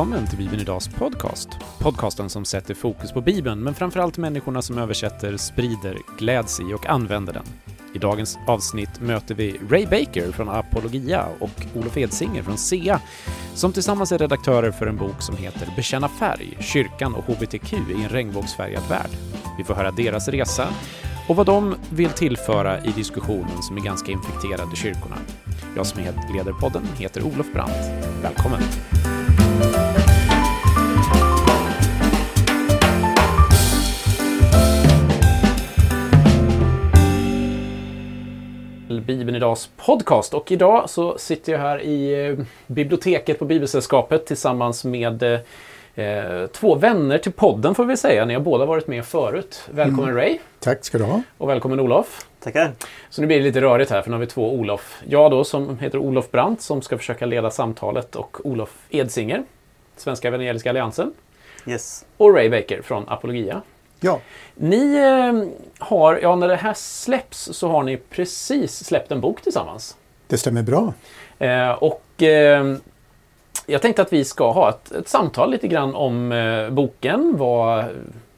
Välkommen till Bibeln Idags podcast. Podcasten som sätter fokus på Bibeln, men framförallt människorna som översätter, sprider, gläds i och använder den. I dagens avsnitt möter vi Ray Baker från Apologia och Olof Edsinger från SEA, som tillsammans är redaktörer för en bok som heter Bekänna färg, kyrkan och HBTQ i en regnbågsfärgad värld. Vi får höra deras resa och vad de vill tillföra i diskussionen som är ganska infekterad i kyrkorna. Jag som leder podden heter Olof Brandt. Välkommen! Bibeln Idags podcast och idag så sitter jag här i eh, biblioteket på Bibelsällskapet tillsammans med eh, två vänner till podden får vi säga. Ni har båda varit med förut. Välkommen mm. Ray! Tack ska du ha! Och välkommen Olof! Tackar! Så nu blir det lite rörigt här för nu har vi två Olof. Jag då som heter Olof Brandt som ska försöka leda samtalet och Olof Edsinger, Svenska Evangeliska Alliansen. Yes. Och Ray Baker från Apologia. Ja. Ni eh, har, ja när det här släpps så har ni precis släppt en bok tillsammans. Det stämmer bra. Eh, och eh, jag tänkte att vi ska ha ett, ett samtal lite grann om eh, boken. Vad,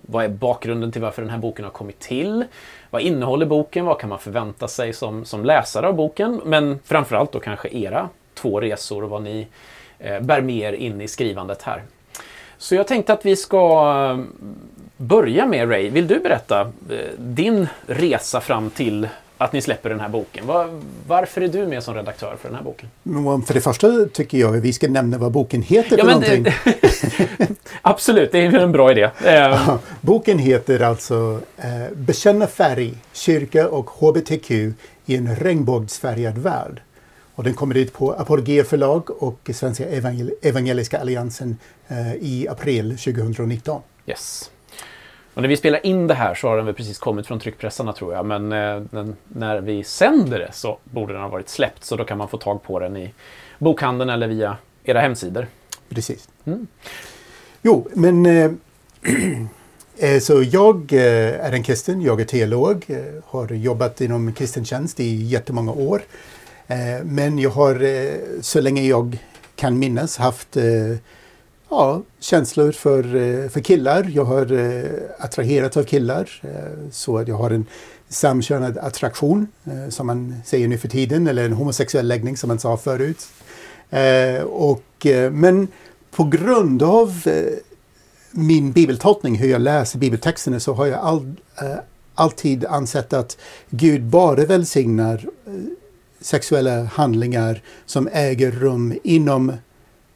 vad är bakgrunden till varför den här boken har kommit till? Vad innehåller boken? Vad kan man förvänta sig som, som läsare av boken? Men framförallt då kanske era två resor och vad ni eh, bär med er in i skrivandet här. Så jag tänkte att vi ska börja med Ray. Vill du berätta eh, din resa fram till att ni släpper den här boken. Var, varför är du med som redaktör för den här boken? För det första tycker jag att vi ska nämna vad boken heter ja, för någonting. Det, absolut, det är en bra idé. Ja, boken heter alltså eh, Bekänna färg, kyrka och HBTQ i en regnbågsfärgad värld. Och den kommer ut på Apologia förlag och Svenska Evangel Evangeliska Alliansen eh, i april 2019. Yes. Och när vi spelar in det här så har den väl precis kommit från tryckpressarna tror jag. Men eh, när vi sänder det så borde den ha varit släppt. Så då kan man få tag på den i bokhandeln eller via era hemsidor. Precis. Mm. Jo, men eh, eh så jag eh, är en kristen, jag är teolog, eh, har jobbat inom kristen tjänst i jättemånga år. Men jag har så länge jag kan minnas haft ja, känslor för, eh, för killar. Jag har eh, attraherats av killar. Eh, så att jag har en samkönad attraktion, eh, som man säger nu för tiden, eller en homosexuell läggning som man sa förut. Eh, och, men på grund av min bibeltolkning, hur jag läser bibeltexterna, så har jag all, alltid ansett att Gud bara välsignar sexuella handlingar som äger rum inom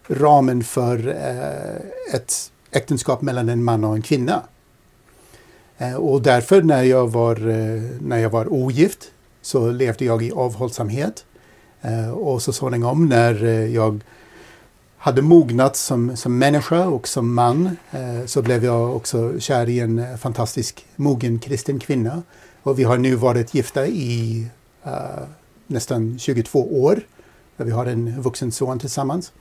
ramen för eh, ett äktenskap mellan en man och en kvinna. Eh, och därför när jag, var, eh, när jag var ogift så levde jag i avhållsamhet. Eh, och så småningom när eh, jag hade mognat som, som människa och som man eh, så blev jag också kär i en fantastisk mogen kristen kvinna. Och vi har nu varit gifta i uh, nästan 22 år. Vi har en vuxen son tillsammans.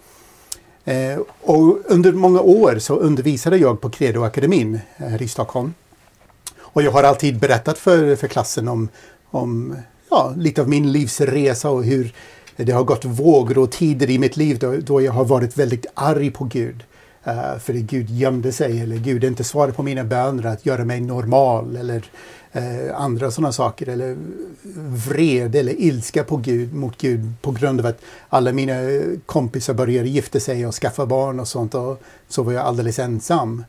Eh, och under många år så undervisade jag på Credoakademin här i Stockholm. Och jag har alltid berättat för, för klassen om, om ja, lite av min livsresa och hur det har gått vågor och tider i mitt liv då, då jag har varit väldigt arg på Gud. Uh, för att Gud gömde sig eller Gud inte svarade på mina böner att göra mig normal eller uh, andra sådana saker eller vred eller ilska på Gud, mot Gud på grund av att alla mina kompisar började gifta sig och skaffa barn och sånt och så var jag alldeles ensam.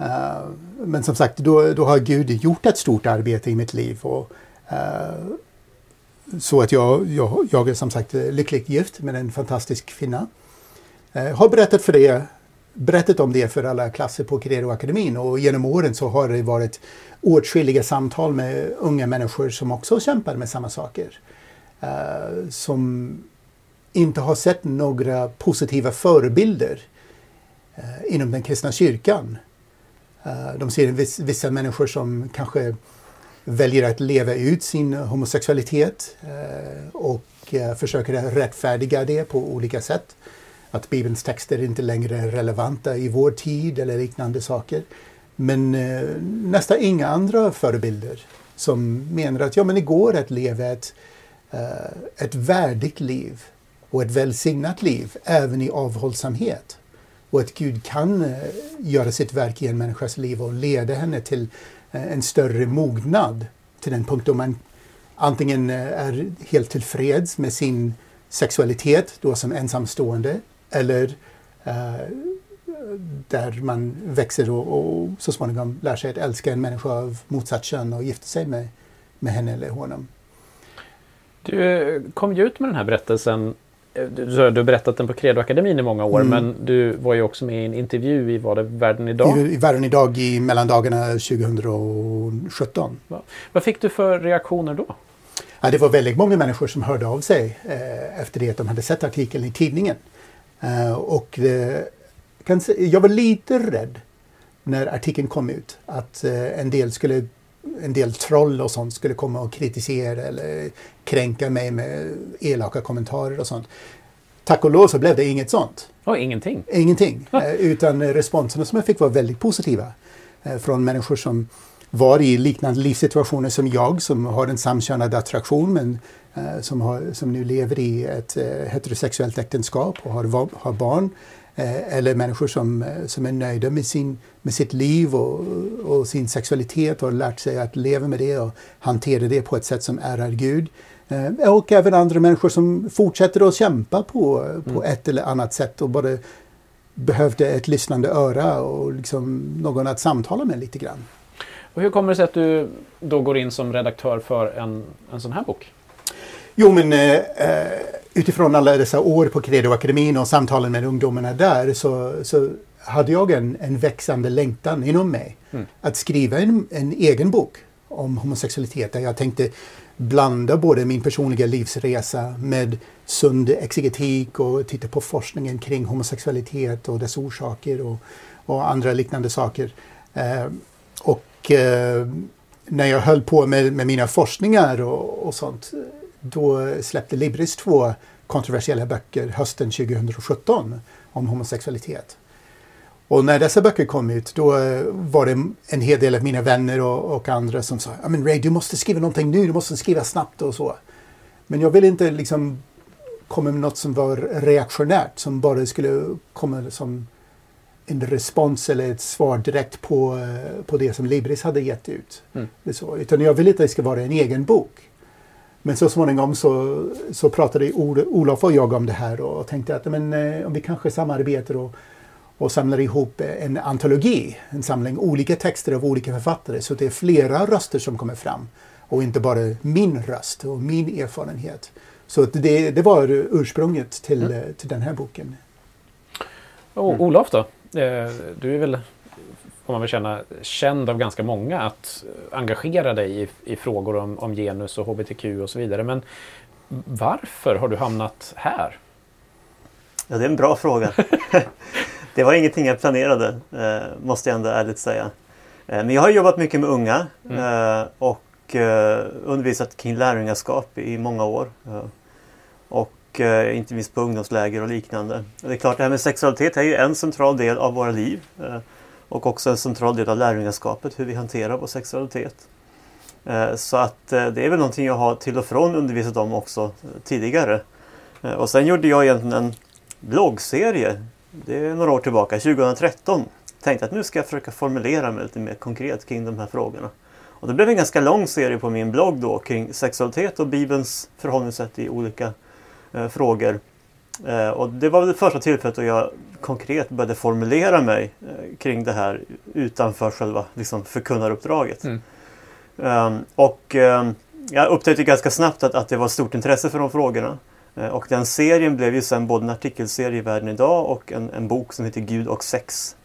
Uh, men som sagt, då, då har Gud gjort ett stort arbete i mitt liv. Och, uh, så att jag, jag, jag är som sagt lyckligt gift med en fantastisk kvinna. Uh, har berättat för dig berättat om det för alla klasser på Credo-akademin och genom åren så har det varit åtskilliga samtal med unga människor som också kämpar med samma saker. Uh, som inte har sett några positiva förebilder uh, inom den kristna kyrkan. Uh, de ser viss, vissa människor som kanske väljer att leva ut sin homosexualitet och försöker rättfärdiga det på olika sätt att Bibelns texter inte längre är relevanta i vår tid eller liknande saker. Men eh, nästan inga andra förebilder som menar att ja, men det går att leva ett, eh, ett värdigt liv och ett välsignat liv även i avhållsamhet. och att Gud kan eh, göra sitt verk i en människas liv och leda henne till eh, en större mognad till den punkt då man antingen eh, är helt tillfreds med sin sexualitet då som ensamstående eller eh, där man växer och, och, så småningom lär sig att älska en människa av motsatt kön och gifta sig med, med henne eller honom. Du kom ju ut med den här berättelsen Eh, du, du har berättat den på Credoakademin i många år mm. men du var ju också med i en intervju i var det Världen idag? I, i Världen idag i mellandagarna 2017. Va? Vad fick du för reaktioner då? Ja, det var väldigt många människor som hörde av sig eh, efter det att de hade sett artikeln i tidningen. Eh, och eh, kan, jag var lite rädd när artikeln kom ut att eh, en del skulle en del troll och sånt skulle komma och kritisera eller kränka mig med elaka kommentarer och sånt. Tack och lov så blev det inget sånt. Och ingenting? Ingenting. Eh, utan responserna som jag fick var väldigt positiva. Från människor som var i liknande livssituationer som jag, som har en samkönad attraktion men eh, som, har, som nu lever i ett heterosexuellt äktenskap och har, har barn. Eh, eller människor som, eh, som är nöjda med, sin, med sitt liv och, och sin sexualitet och har lärt sig att leva med det och hantera det på ett sätt som ärar Gud. Eh, och även andra människor som fortsätter att kämpa på, på mm. ett eller annat sätt och bara behövde ett lyssnande öra och liksom någon att samtala med lite grann. Och hur kommer det sig att du då går in som redaktör för en, en sån här bok? Jo, men eh, utifrån alla dessa år på Credoakademin och samtalen med ungdomarna där så, så hade jag en, en växande längtan inom mig mm. att skriva en, en egen bok om homosexualitet där jag tänkte blanda både min personliga livsresa med sund exegetik och titta på forskningen kring homosexualitet och dess orsaker och, och andra liknande saker. Eh, och eh, när jag höll på med, med mina forskningar och, och sånt då släppte Libris två kontroversiella böcker hösten 2017 om homosexualitet. Och när dessa böcker kom ut då eh, var det en hel del av mina vänner och, och andra som sa I men Ray, du måste skriva någonting nu, du måste skriva snabbt och så. Men jag ville inte liksom komma med något som var reaktionärt, som bara skulle komma som en respons eller ett svar direkt på, på det som Libris hade gett ut. Mm. Så, utan jag ville att det ska vara en egen bok. Men så småningom så, så pratade Olof och jag om det här och tänkte att men, eh, om vi kanske samarbetar och, och samlar ihop en antologi, en samling olika texter av olika författare så det är flera röster som kommer fram och inte bara min röst och min erfarenhet. Så det, det var ursprunget till, mm. till den här boken. Och Olof då? Eh, du är väl får man väl känna, känd av ganska många att engagera dig i, i frågor om, om genus och hbtq och så vidare. Men varför har du hamnat här? Ja, det är en bra fråga. det var ingenting jag planerade, eh, måste jag ändå ärligt säga. Eh, men jag har jobbat mycket med unga mm. och undervisat kring lärjungaskap i många år. Och eh, inte minst på ungdomsläger och liknande. Och det är klart, det här med sexualitet är ju en central del av våra liv eh, och också en central del av lärjungaskapet, hur vi hanterar vår sexualitet. Eh, så att eh, det är väl någonting jag har till och från undervisat om också eh, tidigare. Eh, och sen gjorde jag egentligen en bloggserie, det är några år tillbaka, 2013. Tänkte att nu ska jag försöka formulera mig lite mer konkret kring de här frågorna. Och det blev en ganska lång serie på min blogg då kring sexualitet och Bibelns förhållningssätt i olika eh, frågor. Eh, och det var det första tillfället då jag konkret började formulera mig eh, kring det här utanför själva liksom, förkunnaruppdraget. Mm. Um, och um, jag upptäckte ganska snabbt att, att det var stort intresse för de frågorna. Uh, och den serien blev ju sen både en artikelserie i Världen idag och en, en bok som heter Gud och sex.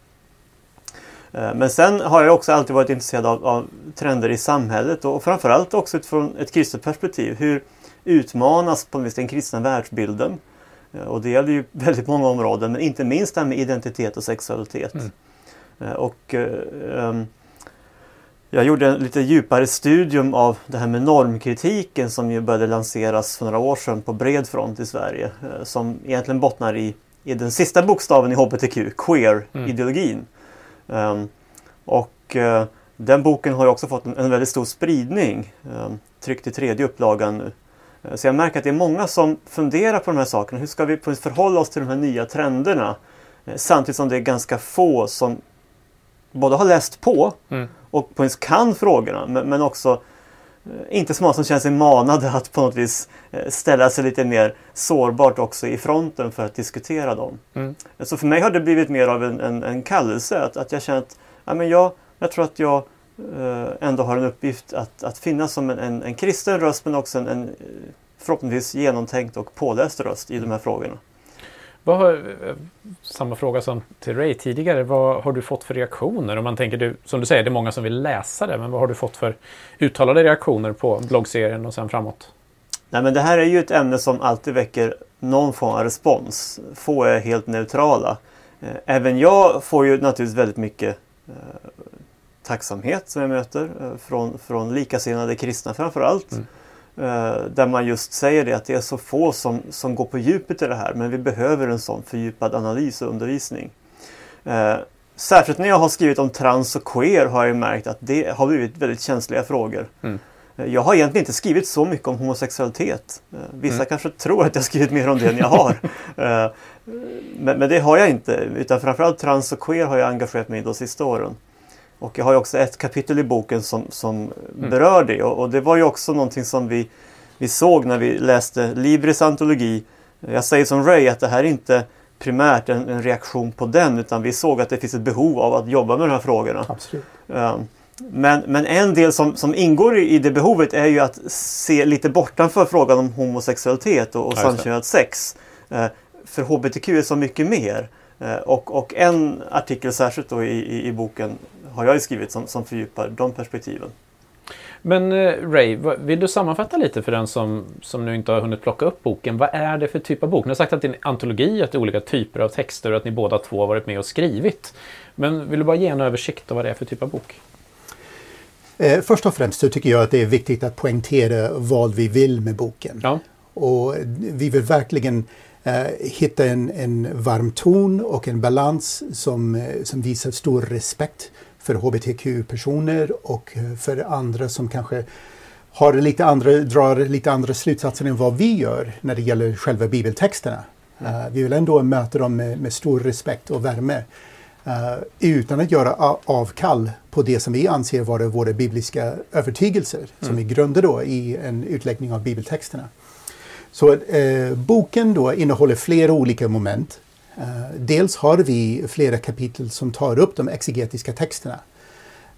Uh, men sen har jag också alltid varit intresserad av, av trender i samhället och framförallt också utifrån ett kristet perspektiv. Hur utmanas på vis den kristna världsbilden? Eh, och det gäller ju väldigt många områden, men inte minst det här med identitet och sexualitet. Mm. Eh, och um, jag gjorde en lite djupare studium av det här med normkritiken som ju började lanseras för några år sedan på bred front i Sverige. Som egentligen bottnar i, i den sista bokstaven i HBTQ, queer-ideologin. Mm. Um, och uh, den boken har ju också fått en, en väldigt stor spridning. Um, tryckt i tredje upplagan nu. Så jag märker att det är många som funderar på de här sakerna. Hur ska vi förhålla oss till de här nya trenderna? Eh, samtidigt som det är ganska få som både har läst på Mm. och på ens kan frågorna men, men också eh, inte så många som känner sig manade att på något vis eh, ställa sig lite mer sårbart också i fronten för att diskutera dem. Mm. Så för mig har det blivit mer av en, en, en kallelse att, att jag känner att ja, men jag, jag tror att jag eh, ändå har en uppgift att, att finnas som en, en, en kristen röst men också en, en eh, förhoppningsvis genomtänkt och påläst röst i de här frågorna. Har, eh, samma fråga som till Ray tidigare. Vad har du fått för reaktioner? Om man tänker, du, som du säger, det är många som vill läsa det. Men vad har du fått för uttalade reaktioner på bloggserien och sen framåt? Nej, men det här är ju ett ämne som alltid väcker någon form av respons. Få är helt neutrala. Eh, Även jag får ju naturligtvis väldigt mycket eh, tacksamhet som jag möter eh, från, från likasinnade kristna framför allt. Mm. Eh, där man just säger det att det är så få som, som går på djupet i det här men vi behöver en sån fördjupad analys och undervisning. Eh, särskilt när jag har skrivit om trans och queer har jag märkt att det har blivit väldigt känsliga frågor. Mm. Jag har egentligen inte skrivit så mycket om homosexualitet. Vissa Mm. kanske tror att jag skrivit mer om det än jag har. Men, men det har jag inte. Utan framförallt trans och queer har jag engagerat mig i de sista åren. Och jag har ju också ett kapitel i boken som, som berör det. Och, och det var ju också någonting som vi, vi såg när vi läste Libris antologi. Jag säger som Ray att det här är inte primärt en, en reaktion på den utan vi såg att det finns ett behov av att jobba med de här frågorna. Absolut. Eh, Men, men en del som, som ingår i i det behovet är ju att se lite bortanför frågan om homosexualitet och, och Ja, samkönat sex. Eh, För HBTQ är så mycket mer. Eh, Och, och en artikel särskilt då i, i, i boken har jag ju skrivit som, som fördjupar de perspektiven. Men eh, Ray, vill du sammanfatta lite för den som, som nu inte har hunnit plocka upp boken? Vad är det för typ av bok? Ni har sagt att det är en antologi, att det är olika typer av texter och att ni båda två har varit med och skrivit. Men vill du bara ge en översikt av vad det är för typ av bok? Eh, först och främst så tycker jag att det är viktigt att poängtera vad vi vill med boken. Ja. Och vi vill verkligen eh, hitta en, en varm ton och en balans som, som visar stor respekt för hbtq-personer och eh, för andra som kanske har lite andra, drar lite andra slutsatser än vad vi gör när det gäller själva bibeltexterna. Eh, vi vill ändå möta dem med, med stor respekt och värme. eh, utan att göra avkall på det som vi anser vara våra bibliska övertygelser som vi grundar då i en utläggning av bibeltexterna. Så eh, boken då innehåller flera olika moment. Eh, dels har vi flera kapitel som tar upp de exegetiska texterna.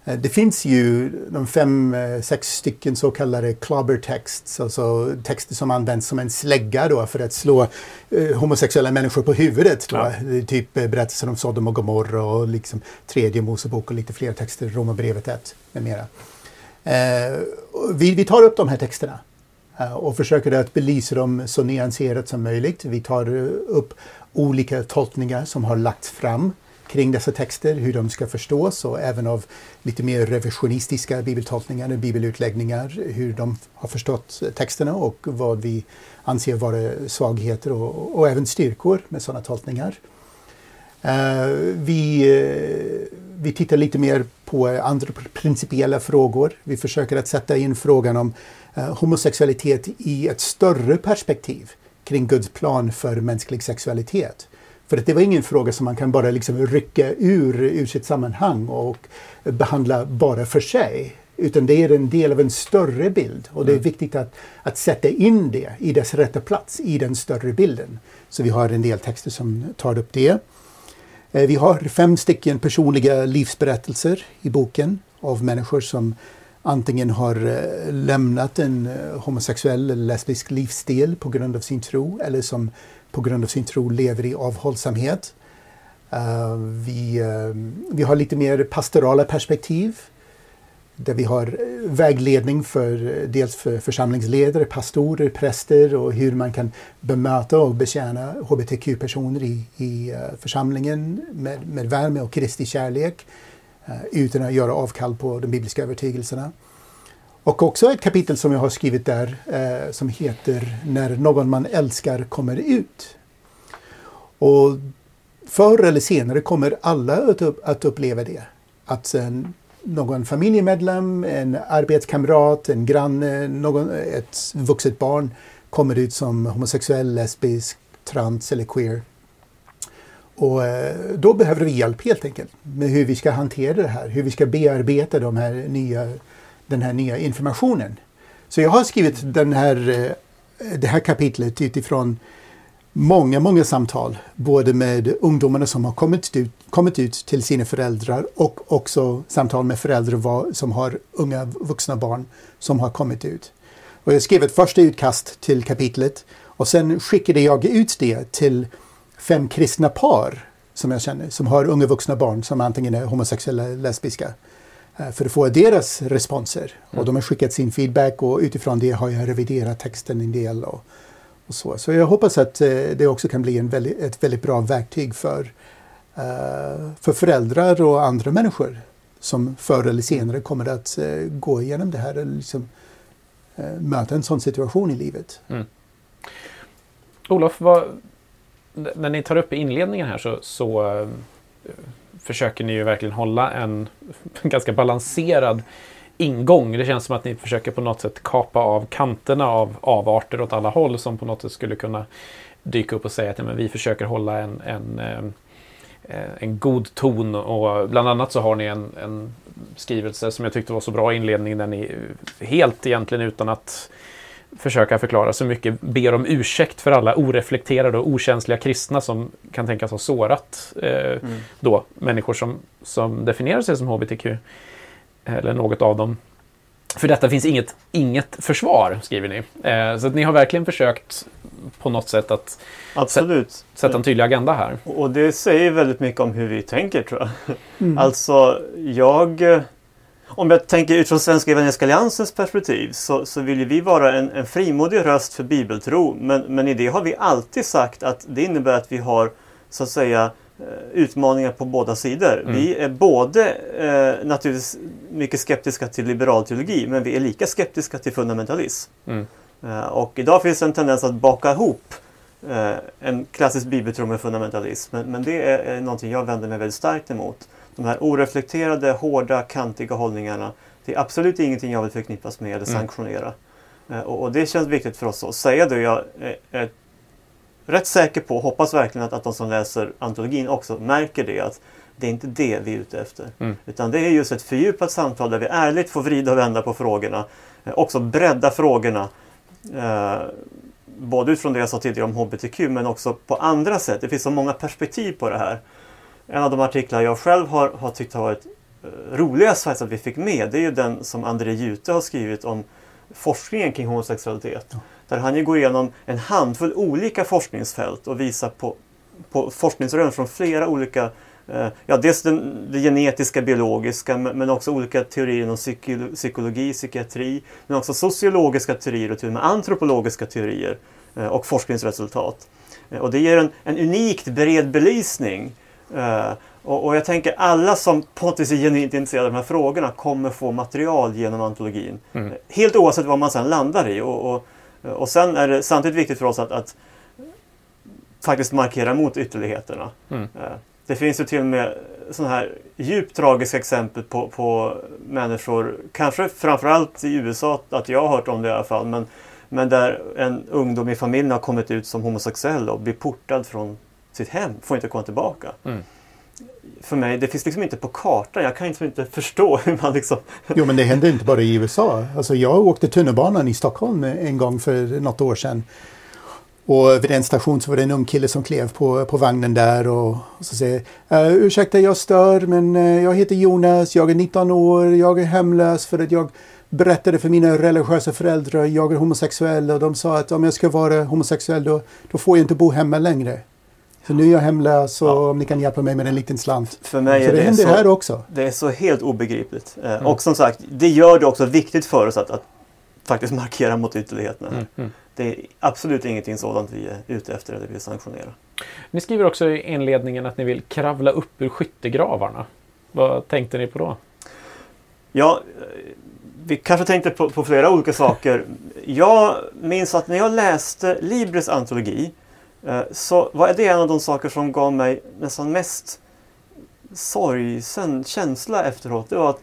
Eh, det finns ju de fem, eh, sex stycken så kallade clobber texts, alltså texter som används som en slägga då för att slå eh, homosexuella människor på huvudet. Ja. Typ berättelsen om Sodom och Gomorra och liksom tredje Mosebok och lite fler texter, Romarbrevet 1 med mera. Eh, vi, vi tar upp de här texterna eh, och försöker att belysa dem så nyanserat som möjligt. Vi tar upp olika tolkningar som har lagts fram kring dessa texter, hur de ska förstås och även av lite mer revisionistiska bibeltolkningar, och bibelutläggningar, hur de har förstått texterna och vad vi anser vara svagheter och, och även styrkor med sådana tolkningar. Uh, vi, uh, vi tittar lite mer på andra principiella frågor. Vi försöker att sätta in frågan om uh, homosexualitet i ett större perspektiv kring Guds plan för mänsklig sexualitet. För att det var ingen fråga som man kan bara liksom rycka ur, ur sitt sammanhang och behandla bara för sig. Utan det är en del av en större bild och det är viktigt att, att sätta in det i dess rätta plats i den större bilden. Så vi har en del texter som tar upp det. Eh, Vi har fem stycken personliga livsberättelser i boken av människor som antingen har eh, lämnat en eh, homosexuell eller lesbisk livsstil på grund av sin tro eller som på grund av sin tro lever i avhållsamhet. Eh, vi, vi har lite mer pastorala perspektiv där vi har vägledning för dels för församlingsledare, pastorer, präster och hur man kan bemöta och betjäna hbtq-personer i, i församlingen med, med värme och Kristi kärlek Eh, utan att göra avkall på de bibliska övertygelserna. Och också ett kapitel som jag har skrivit där eh, som heter När någon man älskar kommer ut. Och förr eller senare kommer alla att, upp, att uppleva det. Att en, någon familjemedlem, en arbetskamrat, en granne, någon, ett vuxet barn kommer ut som homosexuell, lesbisk, trans eller queer. Och eh, då behöver vi hjälp helt enkelt med hur vi ska hantera det här, hur vi ska bearbeta de här nya, den här nya informationen. Så jag har skrivit den här, eh, det här kapitlet utifrån många, många samtal, både med ungdomarna som har kommit ut, kommit ut till sina föräldrar och också samtal med föräldrar som har unga vuxna barn som har kommit ut. Och jag skrev ett första utkast till kapitlet och sen skickade jag ut det till fem kristna par som jag känner, som har unga vuxna barn som antingen är homosexuella eller lesbiska. Eh, för att få deras responser. Mm. Och de har skickat sin feedback och utifrån det har jag reviderat texten en del. Och, och så. så jag hoppas att eh, det också kan bli en väldigt, ett väldigt bra verktyg för, uh, för föräldrar och andra människor som förr eller senare kommer att gå igenom det här eller liksom, möta en sån situation i livet. Mm. Olof, vad, när ni tar upp i inledningen här så, så äh, försöker ni ju verkligen hålla en ganska balanserad ingång. Det känns som att ni försöker på något sätt kapa av kanterna av avarter åt alla håll som på något sätt skulle kunna dyka upp och säga att ja, men vi försöker hålla en, en, en, en god ton. Och bland annat så har ni en, en skrivelse som jag tyckte var så bra i inledningen där ni helt egentligen utan att försöka förklara så mycket ber om ursäkt för alla oreflekterade och okänsliga kristna som kan tänkas ha sårat eh, mm. då människor som, som definierar sig som hbtq eller något av dem. För detta finns inget, inget försvar, skriver ni. Eh, så att ni har verkligen försökt på något sätt att Absolut. sätta en tydlig agenda här. Och det säger väldigt mycket om hur vi tänker tror jag. Mm. Alltså, jag... Om jag tänker utifrån Svenska Evangeliska Alliansens perspektiv så, så vill vi vara en, en frimodig röst för bibeltro. Men, men i det har vi alltid sagt att det innebär att vi har så att säga Eh, utmaningar på båda sidor. Mm. Vi är både eh, naturligtvis mycket skeptiska till liberal teologi men vi är lika skeptiska till fundamentalism. Mm. Eh, och idag finns en tendens att baka ihop eh, en klassisk bibeltro med fundamentalism. Men, men det är, är någonting jag vänder mig väldigt starkt emot. De här oreflekterade, hårda, kantiga hållningarna. Det är absolut ingenting jag vill förknippas med eller mm. sanktionera. Mm. Och, och, det känns viktigt för oss att säga det. Jag är rätt säker på, hoppas verkligen att, att de som läser antologin också märker det. att det är inte det vi är ute efter. Mm. Utan det är just ett fördjupat samtal där vi ärligt får vrida och vända på frågorna. Eh, också bredda frågorna. Eh, både utifrån det jag sa tidigare om HBTQ men också på andra sätt. Det finns så många perspektiv på det här. En av de artiklar jag själv har, har tyckt har varit eh, roligast att vi fick med det är ju den som André Jute har skrivit om forskningen kring homosexualitet. Ja. Där han ju går igenom en handfull olika forskningsfält och visar på, på forskningsrön från flera olika eh, Ja, dels den, det genetiska, biologiska men också olika teorier inom psykologi, psykiatri men också sociologiska teorier och till och med antropologiska teorier eh, och forskningsresultat. Och det ger en, en unikt bred belysning och, och, jag tänker alla som på något vis är genuint intresserade av de här frågorna kommer få material genom antologin. Mm. Helt oavsett vad man sedan landar i. Och, och, och sen är det samtidigt viktigt för oss att, att faktiskt markera mot ytterligheterna. Mm. Eh, det finns ju till och med sådana här djupt tragiska exempel på, på människor, kanske framförallt i USA, att jag har hört om det i alla fall, men, men där en ungdom i familjen har kommit ut som homosexuell och blir portad från sitt hem, får inte komma tillbaka. Mm för mig, det finns liksom inte på kartan. Jag kan liksom inte förstå hur man liksom... Jo men det händer inte bara i USA. Alltså jag åkte tunnelbanan i Stockholm en gång för något år sedan. Och vid en station så var det en ung kille som klev på, på vagnen där och, och så säger uh, Ursäkta jag stör men uh, jag heter Jonas, jag är 19 år, jag är hemlös för att jag berättade för mina religiösa föräldrar jag är homosexuell och de sa att om jag ska vara homosexuell då, då får jag inte bo hemma längre. Så nu är jag hemlös och ja. om ni kan hjälpa mig med en liten slant. För mig så det, det händer så, här också. Det är så helt obegripligt. Eh, mm. Och som sagt, det gör det också viktigt för oss att, att faktiskt markera mot ytterligheterna. Mm. Mm. Det är absolut ingenting sådant vi är ute efter eller vill sanktionera. Ni skriver också i inledningen att ni vill kravla upp ur skyttegravarna. Vad tänkte ni på då? Ja, eh, vi kanske tänkte på, på flera olika saker. Jag minns att när jag läste Libres antologi Eh, så var det en av de saker som gav mig nästan mest sorgsen känsla efteråt. Det var att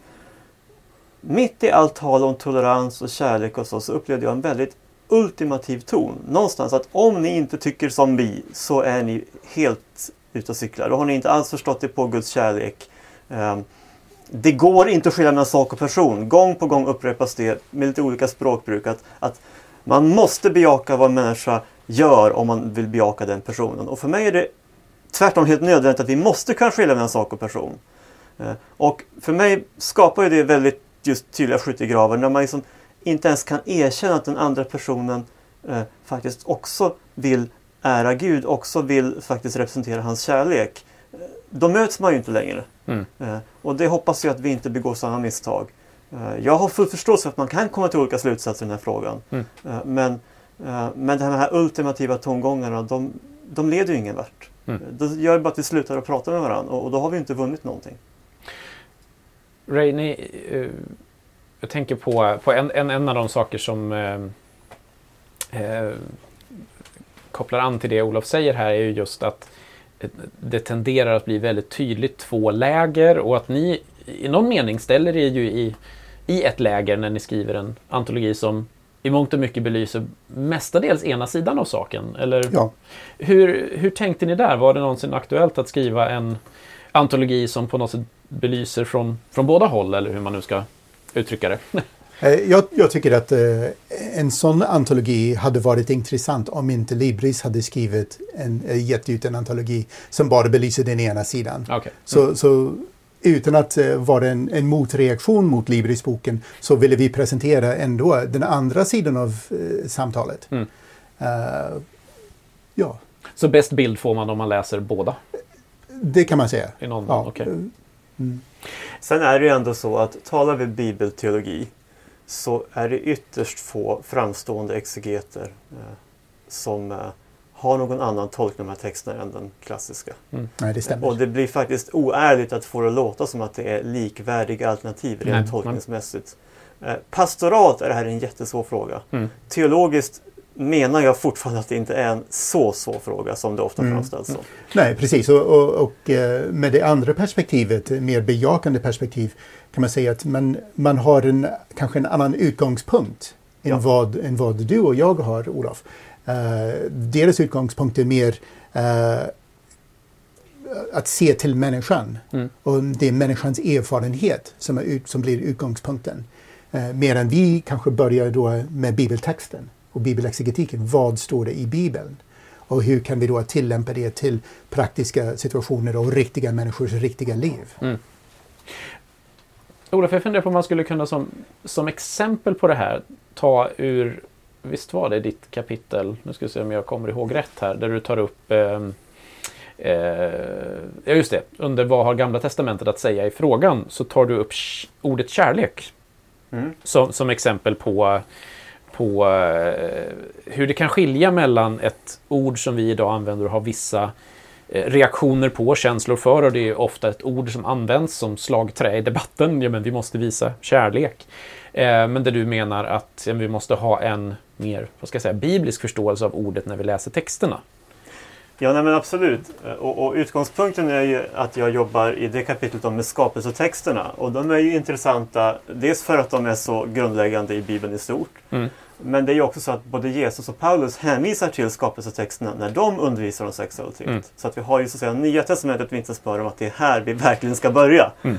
mitt i allt tal om tolerans och kärlek och så, så upplevde jag en väldigt ultimativ ton. Någonstans att om ni inte tycker som vi så är ni helt ute och cyklar. Då har ni inte alls förstått det på Guds kärlek. Ehm, det går inte att skilja mellan sak och person. Gång på gång upprepas det med lite olika språkbruk. Att, att man måste bejaka vad en människa gör om man vill bejaka den personen. Och för mig är det tvärtom helt nödvändigt att vi måste kunna skilja mellan sak och person. Eh, och för mig skapar ju det väldigt just tydliga skyttegravar när man liksom inte ens kan erkänna att den andra personen eh, faktiskt också vill ära Gud, också vill faktiskt representera hans kärlek. Eh, då möts man ju inte längre. Mm. Eh, och det hoppas jag att vi inte begår samma misstag. Eh, jag har full förståelse för att man kan komma till olika slutsatser i den här frågan. Mm. Eh, men, men de här ultimativa tongångarna, de, de leder ju ingen vart. Mm. Det gör bara att vi slutar att prata med varandra och, och då har vi inte vunnit någonting. Ray, ni, jag tänker på, på en, en, en av de saker som eh, eh, kopplar an till det Olof säger här är ju just att det tenderar att bli väldigt tydligt två läger och att ni i någon mening ställer er ju i, i ett läger när ni skriver en antologi som i mångt och mycket belyser mestadels ena sidan av saken. Eller ja. hur, hur tänkte ni där? Var det någonsin aktuellt att skriva en antologi som på något sätt belyser från, från båda håll eller hur man nu ska uttrycka det? Eh, jag, jag, tycker att eh, en sån antologi hade varit intressant om inte Libris hade skrivit en, eh, gett ut en antologi som bara belyser den ena sidan. Okay. Mm. Så, så, utan att eh, vara en, en motreaktion mot Libris-boken så ville vi presentera ändå den andra sidan av eh, samtalet. Mm. Uh, ja. Så bäst bild får man om man läser båda? Det kan man säga. I någon ja. Okay. Mm. Sen är det ju ändå så att talar vi bibelteologi så är det ytterst få framstående exegeter eh, som eh, har någon annan tolkning av de här texterna än den klassiska. Mm. Nej, det stämmer. Och det blir faktiskt oärligt att få det att låta som att det är likvärdiga alternativ rent tolkningsmässigt. Eh, pastoralt är det här en jättesvår fråga. Mm. Teologiskt menar jag fortfarande att det inte är en så svår fråga som det ofta mm. framställs som. Nej, precis. Och, och, och, eh, med det andra perspektivet, mer bejakande perspektiv, kan man säga att man, man har en, kanske en annan utgångspunkt ja. än, vad, än vad du och jag har, Olof. Uh, deras utgångspunkt är mer uh, att se till människan. Mm. Och det är människans erfarenhet som, är, som blir utgångspunkten. Uh, medan vi kanske börjar då med bibeltexten och bibelexegetiken. Vad står det i Bibeln? Och hur kan vi då tillämpa det till praktiska situationer och riktiga människors riktiga liv? Mm. Olof, jag funderar på om man skulle kunna som, som exempel på det här ta ur, visst var det ditt kapitel, nu ska vi se om jag kommer ihåg rätt här, där du tar upp eh, eh, ja just det, under vad har Gamla Testamentet att säga i frågan så tar du upp ordet kärlek mm. som, som exempel på på eh, hur det kan skilja mellan ett ord som vi idag använder och har vissa eh, reaktioner på, känslor för och det är ofta ett ord som används som slagträ i debatten. Ja, men vi måste visa kärlek. Eh, men där du menar att ja, vi måste ha en mer vad ska jag säga, biblisk förståelse av ordet när vi läser texterna. Ja, nej, men absolut. Och, och, utgångspunkten är ju att jag jobbar i det kapitlet om med skapelsetexterna. Och de är ju intressanta, dels för att de är så grundläggande i Bibeln i stort. Mm. Men det är ju också så att både Jesus och Paulus hänvisar till skapelsetexterna när de undervisar om sexualitet. Mm. Så att vi har ju så att säga Nya Testamentet vittnesbörd om att det är här vi verkligen ska börja. Mm.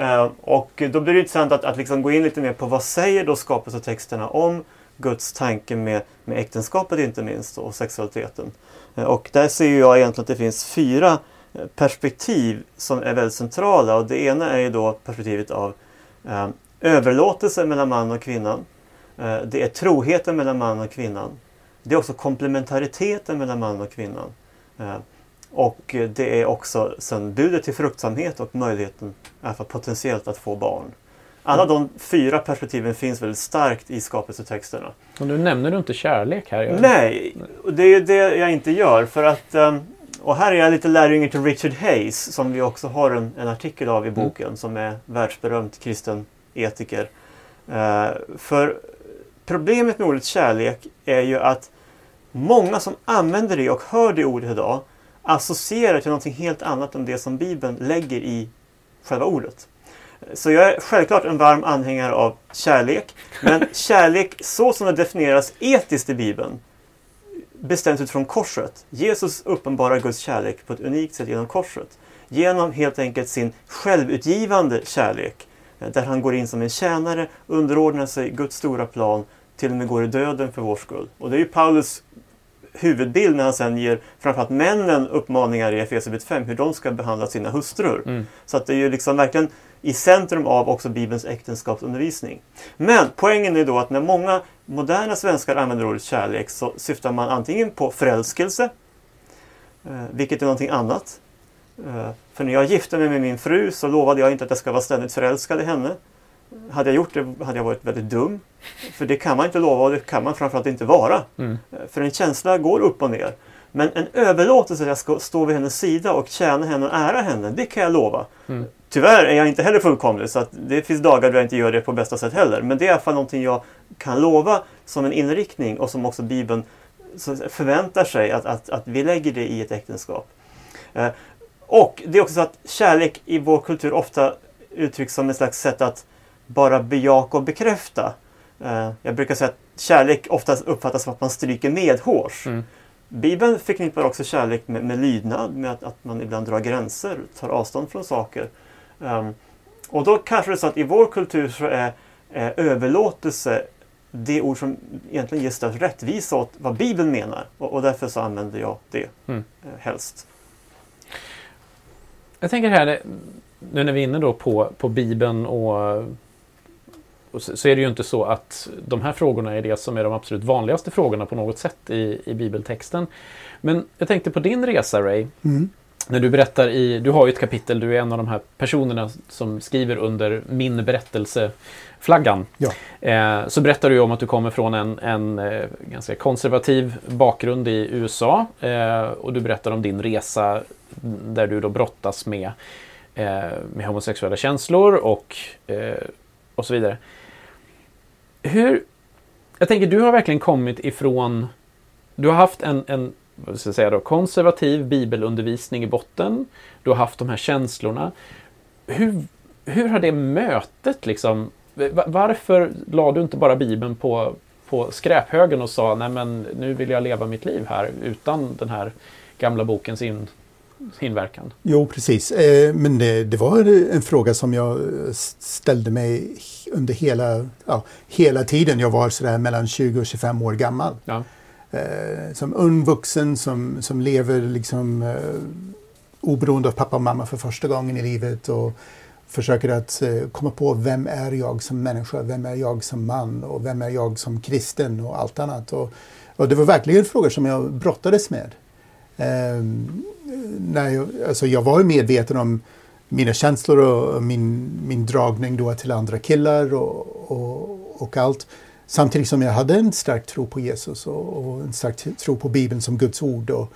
Uh, och då blir det intressant att, att liksom gå in lite mer på vad säger då skapelsetexterna om Guds tanke med, med äktenskapet inte minst och sexualiteten. Eh, och där ser jag egentligen att det finns fyra eh, perspektiv som är väldigt centrala och det ena är ju då perspektivet av eh, överlåtelse mellan man och kvinnan. Eh, det är troheten mellan man och kvinnan. Det är också komplementariteten mellan man och kvinnan. Eh, och det är också sen budet till fruktsamhet och möjligheten för potentiellt att få barn. Alla de fyra perspektiven finns väldigt starkt i skapelsetexterna. Och nu nämner du inte kärlek här. Nej, det är det jag inte gör. För att, ehm, och här är jag lite lärjunge till Richard Hayes som vi också har en, en artikel av i mm. boken mm. som är världsberömd kristen etiker. Uh, för Problemet med ordet kärlek är ju att många som använder det och hör det ordet idag associerar till någonting helt annat än det som Bibeln lägger i själva ordet. Så jag är självklart en varm anhängare av kärlek. Men kärlek så som det definieras etiskt i Bibeln bestäms utifrån korset. Jesus uppenbarar Guds kärlek på ett unikt sätt genom korset. Genom helt enkelt sin självutgivande kärlek. eh, Där han går in som en tjänare, underordnar sig Guds stora plan, till och med går i döden för vår skull. Och det är ju Paulus huvudbild när han sen ger framförallt männen uppmaningar i Efesierbrevet 5 hur de ska behandla sina hustrur. Mm. Så att det är ju liksom verkligen i centrum av också Bibelns äktenskapsundervisning. Men poängen är då att när många moderna svenskar använder ordet kärlek så syftar man antingen på förälskelse, eh, vilket är någonting annat. Eh, för när jag gifte mig med min fru så lovade jag inte att jag ska vara ständigt förälskad i henne. Hade jag gjort det hade jag varit väldigt dum. För det kan man inte lova och det kan man framförallt inte vara. Mm. Eh, För en känsla går upp och ner. Men en överlåtelse att jag ska stå vid hennes sida och tjäna henne och ära henne, det kan jag lova. Mm. Tyvärr är jag inte heller fullkomlig så att det finns dagar då jag inte gör det på bästa sätt heller. Men det är i alla fall någonting jag kan lova som en inriktning och som också Bibeln förväntar sig att, att, att vi lägger det i ett äktenskap. Eh, och det är också så att kärlek i vår kultur ofta uttrycks som ett slags sätt att bara bejaka och bekräfta. Eh, jag brukar säga att kärlek ofta uppfattas som att man stryker medhårs. Mm. Bibeln förknippar också kärlek med, med lydnad, med att, att man ibland drar gränser, tar avstånd från saker. Ehm, och då kanske det är så att i vår kultur så är, är överlåtelse det ord som egentligen ger störst rättvisa åt vad Bibeln menar. Och, och därför så använder jag det Mm. eh, helst. Jag tänker här, nu när vi är inne då på, på Bibeln och, och så, så är det ju inte så att de här frågorna är det som är de absolut vanligaste frågorna på något sätt i, i bibeltexten. Men jag tänkte på din resa Ray, Mm. När du berättar i, du har ju ett kapitel, du är en av de här personerna som skriver under min berättelseflaggan. Ja. Eh, så berättar du ju om att du kommer från en, en eh, ganska konservativ bakgrund i USA. Eh, och du berättar om din resa där du då brottas med, eh, med homosexuella känslor och, eh, och så vidare. Hur, jag tänker, du har verkligen kommit ifrån, du har haft en, en vad ska jag säga då, konservativ bibelundervisning i botten. Du har haft de här känslorna. Hur, hur har det mötet liksom, va- varför la du inte bara Bibeln på, på skräphögen och sa nej men nu vill jag leva mitt liv här utan den här gamla bokens in, inverkan? Jo, precis. Eh, Men det, det var en fråga som jag eh, ställde mig under hela, ja, hela tiden jag var sådär mellan 20 och 25 år gammal. Ja. Eh, Som ung vuxen som, som lever liksom eh, oberoende av pappa och mamma för första gången i livet och försöker att eh, komma på vem är jag som människa, vem är jag som man och vem är jag som kristen och allt annat. Och, och det var verkligen frågor som jag brottades med. Ehm, när jag, alltså jag var medveten om mina känslor och min, min dragning då till andra killar och, och, och allt. Samtidigt som jag hade en stark tro på Jesus och, och en stark tro på Bibeln som Guds ord. Och,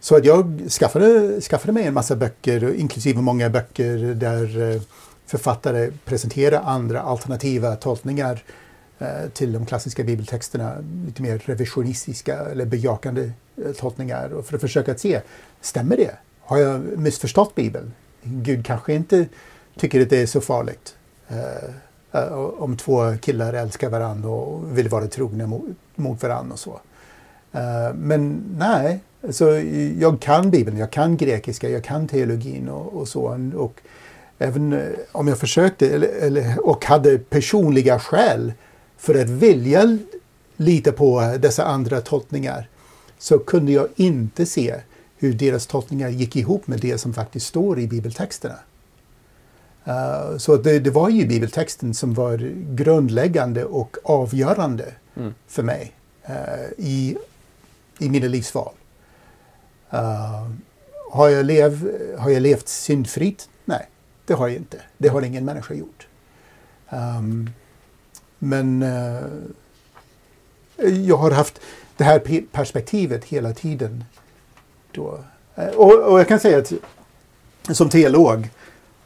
så att jag skaffade, skaffade mig en massa böcker, inklusive många böcker där eh, författare presenterar andra alternativa tolkningar eh, till de klassiska bibeltexterna. Lite mer revisionistiska eller bejakande eh, tolkningar. Och för att försöka att se, stämmer det? Har jag missförstått Bibeln? Gud kanske inte tycker att det är så farligt. Eh, eh, om två killar älskar varandra och vill vara trogna mot, mot varandra och så. Eh, men nej, så jag kan Bibeln, jag kan grekiska, jag kan teologin och, och så. Och även eh, om jag försökte eller, eller, och hade personliga skäl för att vilja lita på dessa andra tolkningar så kunde jag inte se hur deras tolkningar gick ihop med det som faktiskt står i bibeltexterna. Uh, så det, det var ju bibeltexten som var grundläggande och avgörande Mm. för mig uh, i, i mina livsval. Uh, har, jag lev, har jag levt syndfritt? Nej, det har jag inte. Det har ingen människa gjort. Um, men jag har haft det här pe- perspektivet hela tiden. Då. Och, och jag kan säga att som teolog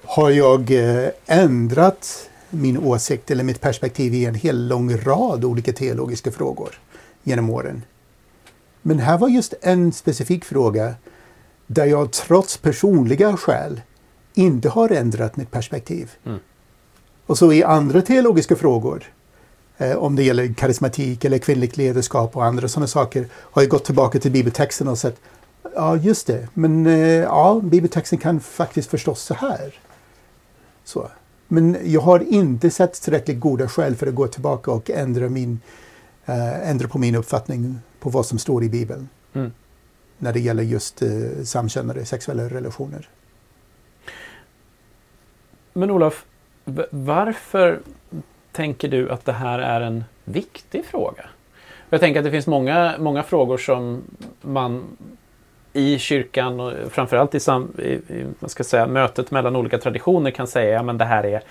har jag eh, ändrat min åsikt eller mitt perspektiv i en hel lång rad olika teologiska frågor genom åren. Men här var just en specifik fråga där jag trots personliga skäl inte har ändrat mitt perspektiv. Mm. Och så i andra teologiska frågor eh, om det gäller karismatik eller kvinnligt ledarskap och andra sådana saker, har jag gått tillbaka till bibeltexten och sett Ja, just det. Men eh, ja, bibeltexten kan faktiskt förstås så här. Så. Men jag har inte sett tillräckligt goda skäl för att gå tillbaka och ändra, min, äh, ändra på min uppfattning på vad som står i Bibeln. Mm. När det gäller just äh, samkönade sexuella relationer. Men Olof, varför tänker du att det här är en viktig fråga? Jag tänker att det finns många, många frågor som man i kyrkan och framförallt i, sam, i, i vad ska säga, mötet mellan olika traditioner kan säga att ja, det, här är,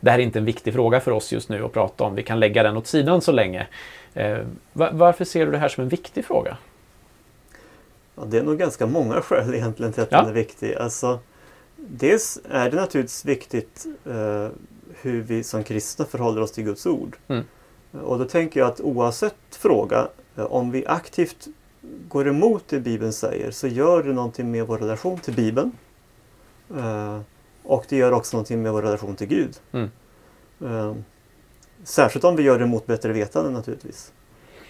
det här är inte en viktig fråga för oss just nu att prata om. Vi kan lägga den åt sidan så länge. Eh, var, varför ser du det här som en viktig fråga? Ja, det är nog ganska många skäl egentligen till att ja. den är viktig. Alltså, dels är det naturligtvis viktigt eh, hur vi som kristna förhåller oss till Guds ord. Mm. Och då tänker jag att oavsett fråga, eh, om vi aktivt går emot det Bibeln säger så gör det någonting med vår relation till Bibeln. Eh, och det gör också någonting med vår relation till Gud. Mm. Eh, särskilt om vi gör det mot bättre vetande naturligtvis.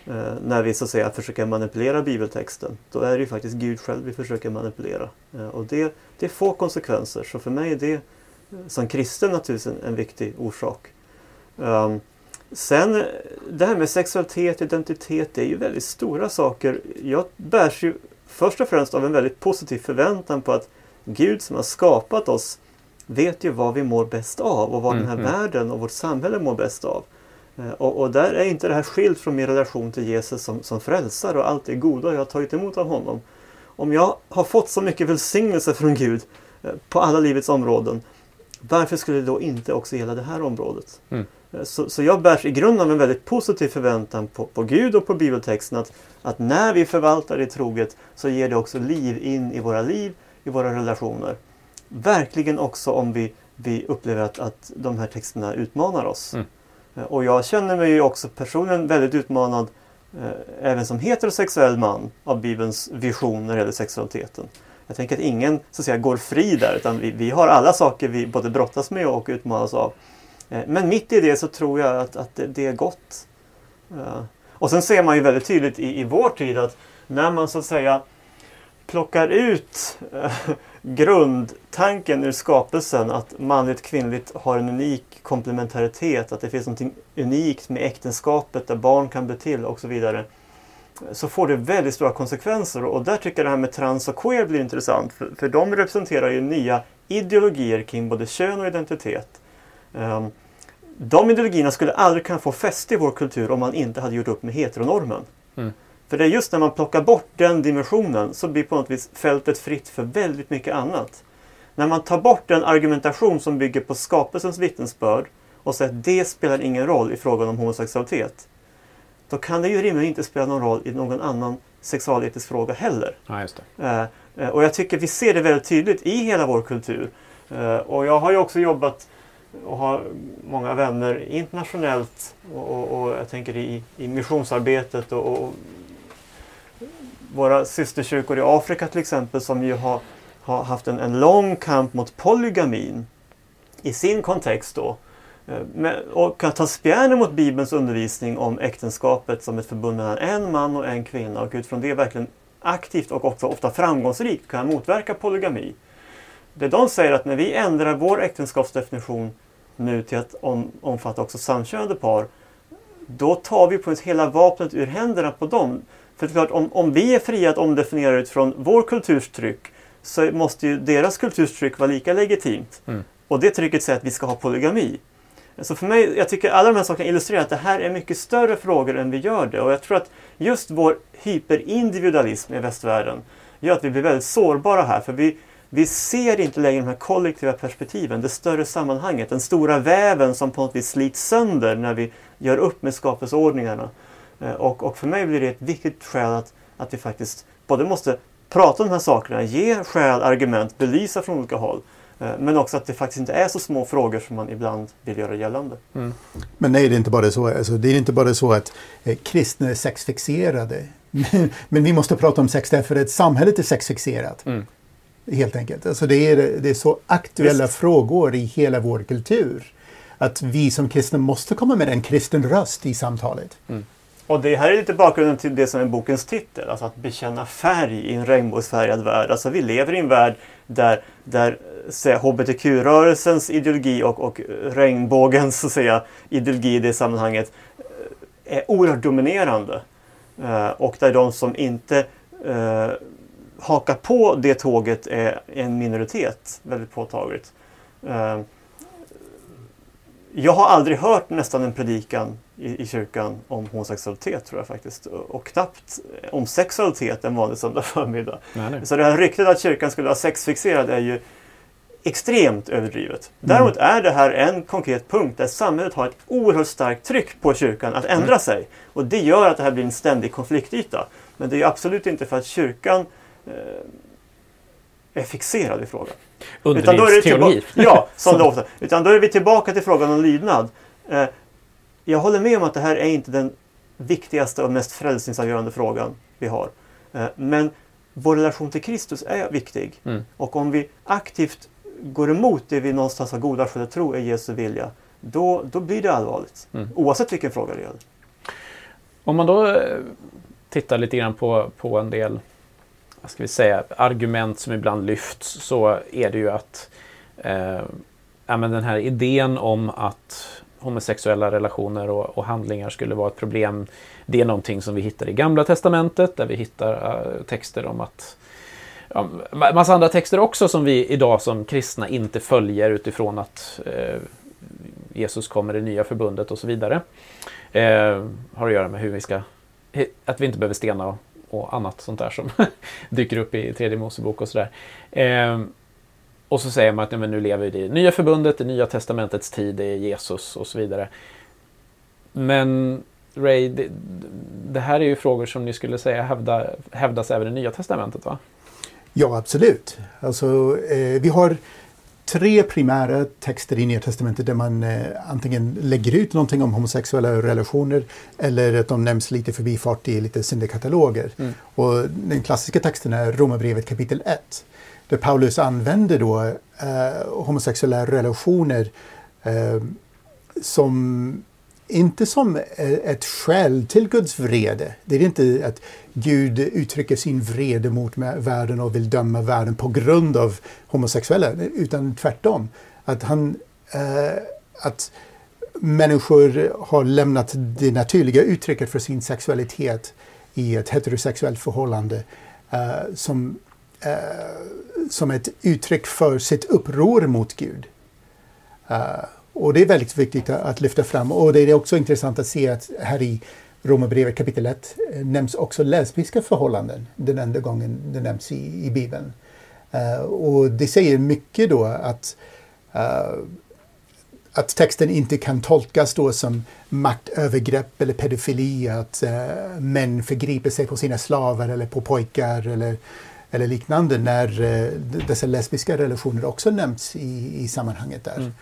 Eh, när vi så att säga försöker manipulera bibeltexten. Då är det ju faktiskt Gud själv vi försöker manipulera. Och det, det får konsekvenser. Så för mig är det som kristen naturligtvis en, en viktig orsak. Um, Sen det här med sexualitet, identitet, det är ju väldigt stora saker. Jag bärs ju först och främst av en väldigt positiv förväntan på att Gud som har skapat oss vet ju vad vi mår bäst av och vad mm, den här mm. världen och vårt samhälle mår bäst av. Eh, och, och, där är inte det här skilt från min relation till Jesus som, som frälsare och allt det goda jag har tagit emot av honom. Om jag har fått så mycket välsignelse från Gud eh, på alla livets områden, varför skulle det då inte också gälla det här området? Mm. Så, så jag bärs i grunden av en väldigt positiv förväntan på, på Gud och på bibeltexten att, att när vi förvaltar det troget så ger det också liv in i våra liv, i våra relationer. Verkligen också om vi, vi upplever att, att de här texterna utmanar oss. Mm. Och jag känner mig ju också personligen väldigt utmanad eh, även som heterosexuell man av Bibelns vision när det gäller sexualiteten. Jag tänker att ingen så att säga, går fri där utan vi, vi har alla saker vi både brottas med och utmanas av. Eh, men mitt i det så tror jag att, att det, det är gott. Eh, och sen ser man ju väldigt tydligt i, i vår tid att när man så att säga plockar ut eh, grundtanken ur skapelsen att manligt och kvinnligt har en unik komplementaritet, att det finns något unikt med äktenskapet där barn kan bli till och så vidare. Så får det väldigt stora konsekvenser och där tycker jag det här med trans och queer blir intressant för, för de representerar ju nya ideologier kring både kön och identitet. Um, de ideologierna skulle aldrig kunna få fäste i vår kultur om man inte hade gjort upp med heteronormen. Mm. För det är just när man plockar bort den dimensionen så blir på något vis fältet fritt för väldigt mycket annat. När man tar bort den argumentation som bygger på skapelsens vittnesbörd och säger att det spelar ingen roll i frågan om homosexualitet. Då kan det ju rimligen inte spela någon roll i någon annan sexualetisk fråga heller. Ja, det. Eh, och jag tycker vi ser det väldigt tydligt i hela vår kultur. Eh, och jag har ju också jobbat och har många vänner internationellt och, och, och jag tänker i, i missionsarbetet och, och, våra systerkyrkor i Afrika till exempel som ju har, har haft en, en lång kamp mot polygamin i sin kontext då. Eh, och kan ta spjärn mot Bibelns undervisning om äktenskapet som ett förbund mellan en man och en kvinna och utifrån det verkligen aktivt och också ofta framgångsrikt kan motverka polygami. Det de säger att när vi ändrar vår äktenskapsdefinition nu till att om, omfatta också samkönade par, då tar vi på ett hela vapnet ur händerna på dem. För det är klart, om, om vi är fria att omdefiniera utifrån vår kulturs tryck så måste ju deras kulturs tryck vara lika legitimt. Mm. Och det trycket säger att vi ska ha polygami. Så för mig, jag tycker alla de här sakerna illustrerar att det här är mycket större frågor än vi gör det. Och jag tror att just vår hyperindividualism i västvärlden gör att vi blir väldigt sårbara här. För vi, vi ser inte längre de här kollektiva perspektiven, det större sammanhanget, den stora väven som på något vis slits sönder när vi gör upp med skapelseordningarna. Eh, och, och för mig blir det ett viktigt skäl att, att vi faktiskt både måste prata om de här sakerna, ge skäl, argument, belysa från olika håll. Eh, men också att det faktiskt inte är så små frågor som man ibland vill göra gällande. Mm. Men nej, det är inte bara så. Alltså, det är inte bara så att eh, kristna är sexfixerade. Men vi måste prata om sex därför att samhället är sexfixerat. Mm. Helt enkelt. Alltså det, är, det är så aktuella Visst. frågor i hela vår kultur. att vi som kristna måste komma med en kristen röst i samtalet. Mm. Och det här är lite bakgrunden till det som är bokens titel, alltså att bekänna färg i en regnbågsfärgad värld. Alltså vi lever i en värld där, där hbtq-rörelsens ideologi och, och regnbågens så att säga, ideologi i det sammanhanget eh, är oerhört dominerande. Uh, och där de som inte uh, hakar på det tåget är en minoritet, väldigt påtagligt. Uh, jag har aldrig hört nästan en predikan i, i kyrkan om homosexualitet tror jag faktiskt. Och knappt om sexualitet en vanlig söndag förmiddag. Nej, nej. Så det här ryktet att kyrkan skulle vara sexfixerad är ju extremt överdrivet. Mm. Däremot är det här en konkret punkt där samhället har ett oerhört starkt tryck på kyrkan att ändra mm. sig. Och det gör att det här blir en ständig konfliktyta. Men det är absolut inte för att kyrkan eh, är fixerad i frågan. Underlivsteologi. Ja, som det ofta. Utan då är vi tillbaka till frågan om lydnad. Eh, jag håller med om att det här är inte den viktigaste och mest frälsningsavgörande frågan vi har. Eh, men vår relation till Kristus är viktig. Mm. Och om vi aktivt går emot det vi någonstans har goda skäl att tro är Jesu vilja, då, då blir det allvarligt. Mm. Oavsett vilken fråga det gäller. Om man då eh, tittar lite grann på, på en del vad ska vi säga, argument som ibland lyfts så är det ju att eh, ja, men den här idén om att homosexuella relationer och, och, handlingar skulle vara ett problem. Det är någonting som vi hittar i Gamla Testamentet där vi hittar äh, texter om att ja, massa andra texter också som vi idag som kristna inte följer utifrån att eh, Jesus kommer i nya förbundet och så vidare. Eh, har att göra med hur vi ska, att vi inte behöver stena och, och annat sånt där som dyker upp i tredje Mosebok och sådär. Ehm, och så säger man att men nu lever vi i det nya förbundet, det nya testamentets tid, det är Jesus och så vidare. Men Ray, det, det här är ju frågor som ni skulle säga hävda, hävdas även i nya testamentet va? Ja, absolut. Alltså, eh, vi har tre primära texter i Nya Testamentet där man eh, antingen lägger ut någonting om homosexuella relationer eller att de nämns lite förbifart i lite syndikataloger. Mm. Och den klassiska texten är Romarbrevet kapitel 1 där Paulus använder då eh, homosexuella relationer eh, som inte som ett skäl till Guds vrede. Det är inte att Gud uttrycker sin vrede mot världen och vill döma världen på grund av homosexuella, utan tvärtom. Att, han, eh, att människor har lämnat det naturliga uttrycket för sin sexualitet i ett heterosexuellt förhållande eh, som eh, som ett uttryck för sitt uppror mot Gud. Och det är väldigt viktigt att lyfta fram. Och det är också intressant att se att här i Romarbrevet kapitel 1 eh, nämns också lesbiska förhållanden den enda gången det nämns i, i Bibeln. Uh, och det säger mycket då att, uh, att texten inte kan tolkas då som maktövergrepp eller pedofili, att uh, män förgriper sig på sina slavar eller på pojkar eller eller liknande när dessa lesbiska relationer också nämns i, i sammanhanget där. Mm.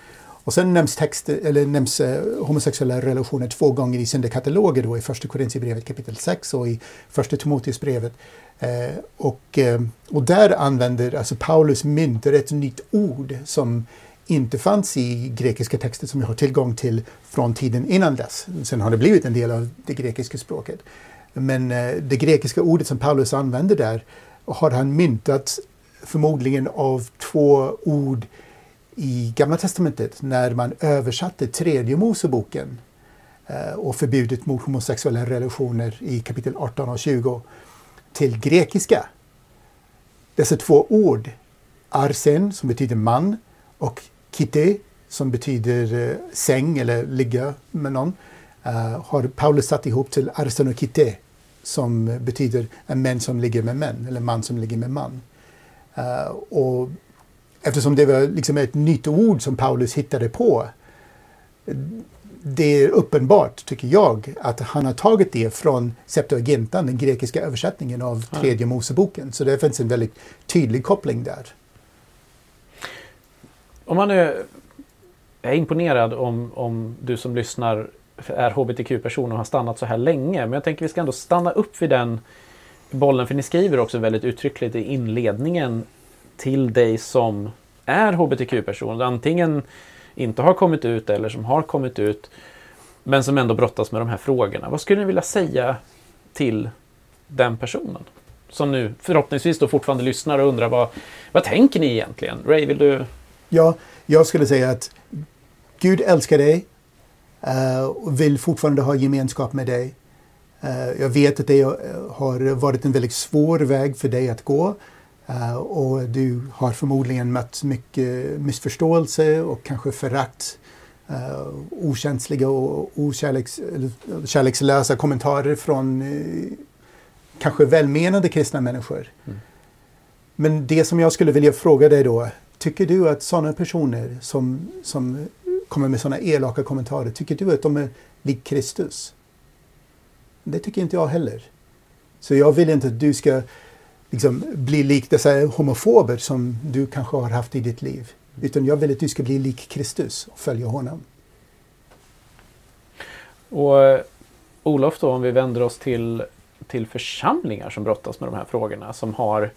Och sen nämns, text, eller nämns eh, homosexuella relationer två gånger i syndakataloger då i Första Korintierbrevet kapitel 6 och i Första Timoteusbrevet. Eh, och, eh, och där använder alltså Paulus myntar ett nytt ord som inte fanns i grekiska texter som vi har tillgång till från tiden innan dess. Sen har det blivit en del av det grekiska språket. Men eh, det grekiska ordet som Paulus använder där har han myntat förmodligen av två ord i Gamla Testamentet när man översatte tredje Moseboken eh, och förbudet mot homosexuella relationer i kapitel 18 och 20 till grekiska. Dessa två ord, arsen som betyder man och kite som betyder eh, säng eller ligga med någon, eh, har Paulus satt ihop till arsen och kite som betyder en män som ligger med män eller man som ligger med man. Och eftersom det var liksom ett nytt ord som Paulus hittade på det är uppenbart, tycker jag, att han har tagit det från Septuagintan, den grekiska översättningen av tredje Moseboken. Så det finns en väldigt tydlig koppling där. Om man är, är imponerad om, om du som lyssnar är hbtq-person och har stannat så här länge. Men jag tänker vi ska ändå stanna upp vid den bollen. För ni skriver också väldigt uttryckligt i inledningen till dig som är hbtq-person. Antingen inte har kommit ut eller som har kommit ut men som ändå brottas med de här frågorna. Vad skulle ni vilja säga till den personen? Som nu förhoppningsvis då fortfarande lyssnar och undrar vad, vad tänker ni egentligen? Ray, vill du? Ja, jag skulle säga att Gud älskar dig eh, och vill fortfarande ha gemenskap med dig. Eh, jag vet att det har varit en väldigt svår väg för dig att gå. Uh, och du har förmodligen mött mycket missförståelse och kanske förakt. Uh, okänsliga och okärlekslösa kommentarer från uh, kanske välmenande kristna människor. Mm. Men det som jag skulle vilja fråga dig då, tycker du att sådana personer som, som kommer med sådana elaka kommentarer, tycker du att de är lik Kristus? Det tycker inte jag heller. Så jag vill inte att du ska liksom, bli lik dessa homofober som du kanske har haft i ditt liv. Utan jag vill att du ska bli lik Kristus och följa honom. Och eh, Olof då, om vi vänder oss till, till församlingar som brottas med de här frågorna. Som har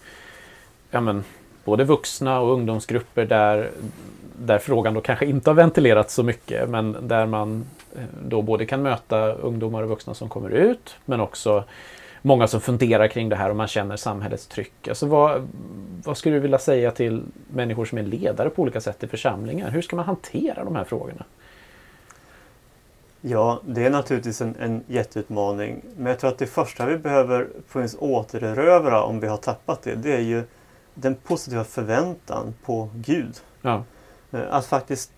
ja men, både vuxna och ungdomsgrupper där, där frågan då kanske inte har ventilerats så mycket. Men där man eh, då både kan möta ungdomar och vuxna som kommer ut men också många som funderar kring det här och man känner samhällets tryck. Alltså vad, vad skulle du vilja säga till människor som är ledare på olika sätt i församlingar? Hur ska man hantera de här frågorna? Ja, det är naturligtvis en, en jätteutmaning. Men jag tror att det första vi behöver återerövra om vi har tappat det, det är ju den positiva förväntan på Gud. Ja. Eh, att faktiskt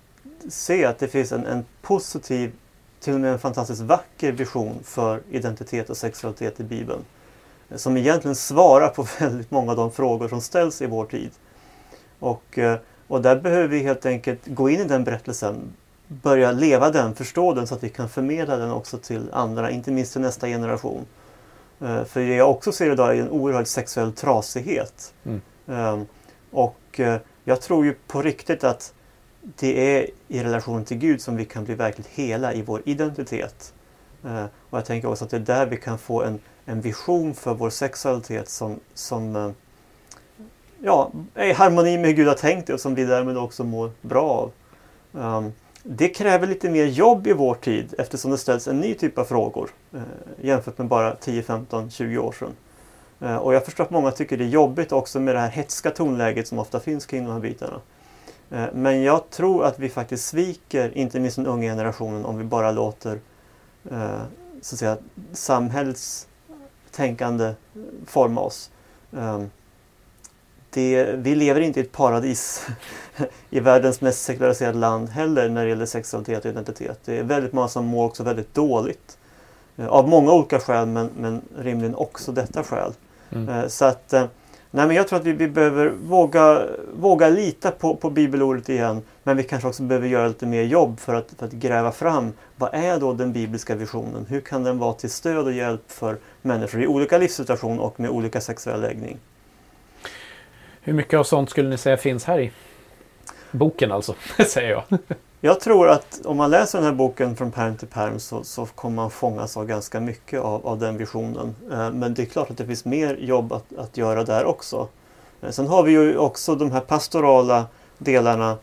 se att det finns en, en positiv till och med en fantastiskt vacker vision för identitet och sexualitet i Bibeln. Som egentligen svarar på väldigt många av de frågor som ställs i vår tid. Och, eh, och där behöver vi helt enkelt gå in i den berättelsen, börja leva den, förstå den så att vi kan förmedla den också till andra, inte minst till nästa generation. Eh, för det jag också ser idag är en oerhörd sexuell trasighet. Mm. Ehm, och eh, jag tror ju på riktigt att det är i relation till Gud som vi kan bli verkligt hela i vår identitet. Eh, och jag tänker också att det är där vi kan få en, en vision för vår sexualitet som, som eh, ja, är i harmoni med hur Gud har tänkt det och som vi därmed också mår bra av. Ehm, det kräver lite mer jobb i vår tid eftersom det ställs en ny typ av frågor eh, jämfört med bara 10, 15, 20 år sedan. och jag förstår att många tycker det är jobbigt också med det här hetska tonläget som ofta finns kring de här bitarna. Eh, men jag tror att vi faktiskt sviker, inte minst den unga generationen, om vi bara låter eh, så att säga, samhällets tänkande forma oss. Ehm, det, vi lever inte i ett paradis i världens mest sekulariserade land heller när det gäller sexualitet och identitet. Det är väldigt många som mår också väldigt dåligt. Eh, av många olika skäl men, men rimligen också detta skäl. Mm. Så att Nej, men jag tror att vi, vi behöver våga, våga lita på, på bibelordet igen. Men vi kanske också behöver göra lite mer jobb för att, för att gräva fram vad är då den bibliska visionen? Hur kan den vara till stöd och hjälp för människor i olika livssituationer och med olika sexuell läggning? Hur mycket av sånt skulle ni säga finns här i boken alltså, säger jag. Jag tror att om man läser den här boken från perm till perm så, så kommer man fångas av ganska mycket av, av den visionen. Eh, men det är klart att det finns mer jobb att, att göra där också. Eh, sen har vi ju också de här pastorala delarna.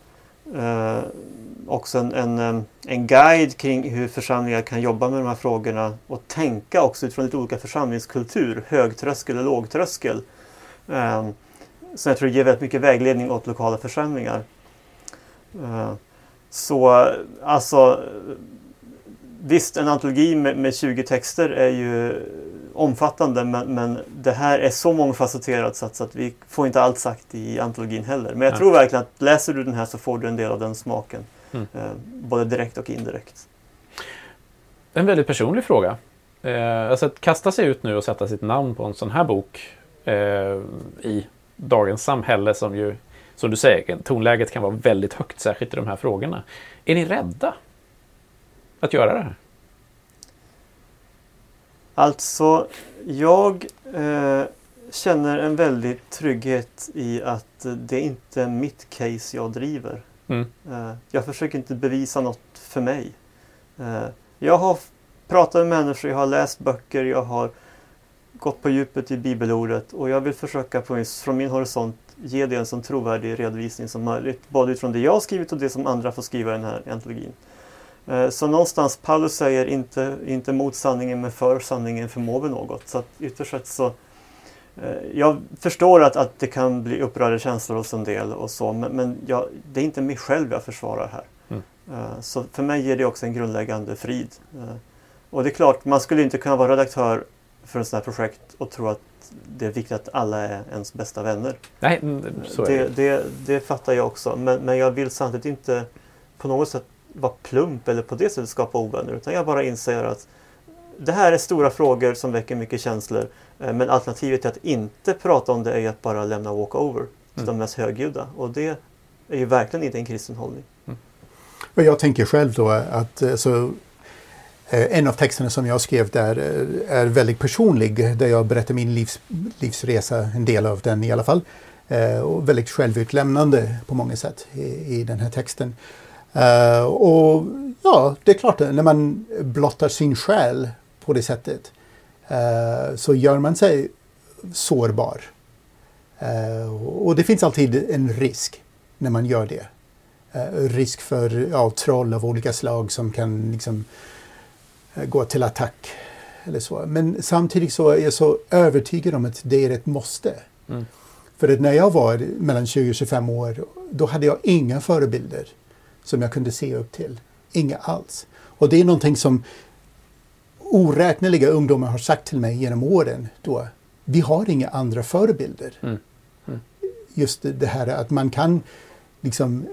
Eh, också en, en, eh, en guide kring hur församlingar kan jobba med de här frågorna och tänka också utifrån lite olika församlingskultur, högtröskel och lågtröskel. Eh, så jag tror det ger väldigt mycket vägledning åt lokala församlingar. Eh, så alltså Visst, en antologi med, med 20 texter är ju omfattande men, men det här är så mångfacetterat så att, så att, vi får inte allt sagt i antologin heller. Men jag ja. tror verkligen att läser du den här så får du en del av den smaken. Mm. Eh, både direkt och indirekt. En väldigt personlig fråga. Eh, alltså att kasta sig ut nu och sätta sitt namn på en sån här bok eh, i dagens samhälle som ju som du säger, tonläget kan vara väldigt högt, särskilt i de här frågorna. Är ni rädda att göra det här? Alltså, jag eh, känner en väldig trygghet i att det är inte mitt case jag driver. Mm. Eh, jag försöker inte bevisa något för mig. Eh, jag har pratat med människor, jag har läst böcker, jag har gått på djupet i bibelordet och jag vill försöka på, från min horisont ge det en så trovärdig redovisning som möjligt. Både utifrån det jag har skrivit och det som andra får skriva i den här antologin. Eh, så någonstans, Paulus säger inte, inte mot sanningen men för sanningen förmår vi något. Så att ytterst sett så eh, jag förstår att, att det kan bli upprörda känslor hos en del och så men, men jag, det är inte mig själv jag försvarar här. Mm. Eh, så för mig ger det också en grundläggande frid. Och det är klart, man skulle inte kunna vara redaktör för ett sådant här projekt och tro att det är viktigt att alla är ens bästa vänner. Nej, mm, så är det. Det, det, det fattar jag också men, men jag vill samtidigt inte på något sätt vara plump eller på det sättet skapa ovänner utan jag bara inser att det här är stora frågor som väcker mycket känslor eh, men alternativet till att inte prata om det är att bara lämna walkover till mm. de mest högljudda och det är ju verkligen inte en kristen hållning. Mm. Och jag tänker själv då att så, eh, Eh, en av texterna som jag skrev där eh, är väldigt personlig där jag berättar min livs, livsresa, en del av den i alla fall. Eh, och väldigt självutlämnande på många sätt i, i den här texten. Och ja, det är klart, när man blottar sin själ på det sättet så gör man sig sårbar. Och det finns alltid en risk när man gör det. risk för ja, troll av olika slag som kan liksom, gå till attack. Eller så. Men samtidigt så är jag så övertygad om att det är ett måste. Mm. För att när jag var mellan 20 och 25 år, då hade jag inga förebilder som jag kunde se upp till. Inga alls. Och det är någonting som oräkneliga ungdomar har sagt till mig genom åren. Då, vi har inga andra förebilder. Mm. Mm. Just det här att man kan liksom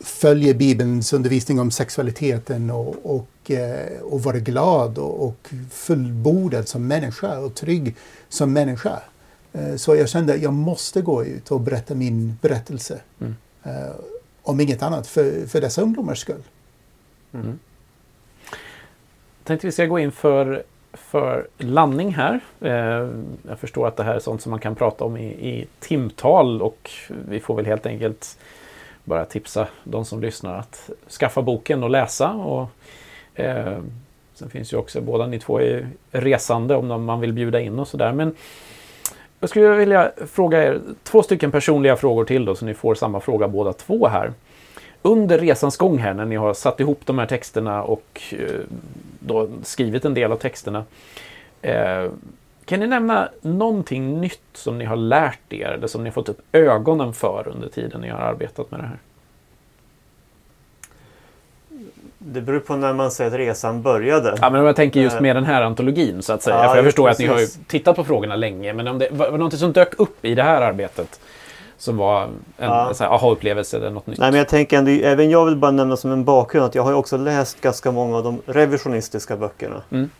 följa Bibelns undervisning om sexualiteten och, och, eh, och vara glad och, och fullbordad som människa och trygg som människa. Eh, så jag kände att jag måste gå ut och berätta min berättelse. Mm. Eh, om inget annat för, för dessa ungdomars skull. Mm. Jag tänkte vi ska gå in för, för landning här. Jag förstår att det här är sånt som man kan prata om i, i timtal och vi får väl helt enkelt bara tipsa de som lyssnar att skaffa boken och läsa. Och, eh, sen finns ju också, båda ni två är resande om man vill bjuda in och sådär. Men jag skulle vilja fråga er två stycken personliga frågor till då, så ni får samma fråga båda två här. Under resans gång här, när ni har satt ihop de här texterna och eh, då skrivit en del av texterna. Eh, kan ni nämna någonting nytt som ni har lärt er eller som ni har fått upp ögonen för under tiden ni har arbetat med det här? Det beror på när man säger att resan började. Ja, men om jag tänker just eh, med den här antologin så att säga. Ja, För jag förstår precis. att ni har tittat på frågorna länge. Men om det var, något som dök upp i det här arbetet som var en ja. aha-upplevelse eller något nytt? Nej, men jag tänker ändå, även jag vill bara nämna som en bakgrund att jag har också läst ganska många av de revisionistiska böckerna. Mm.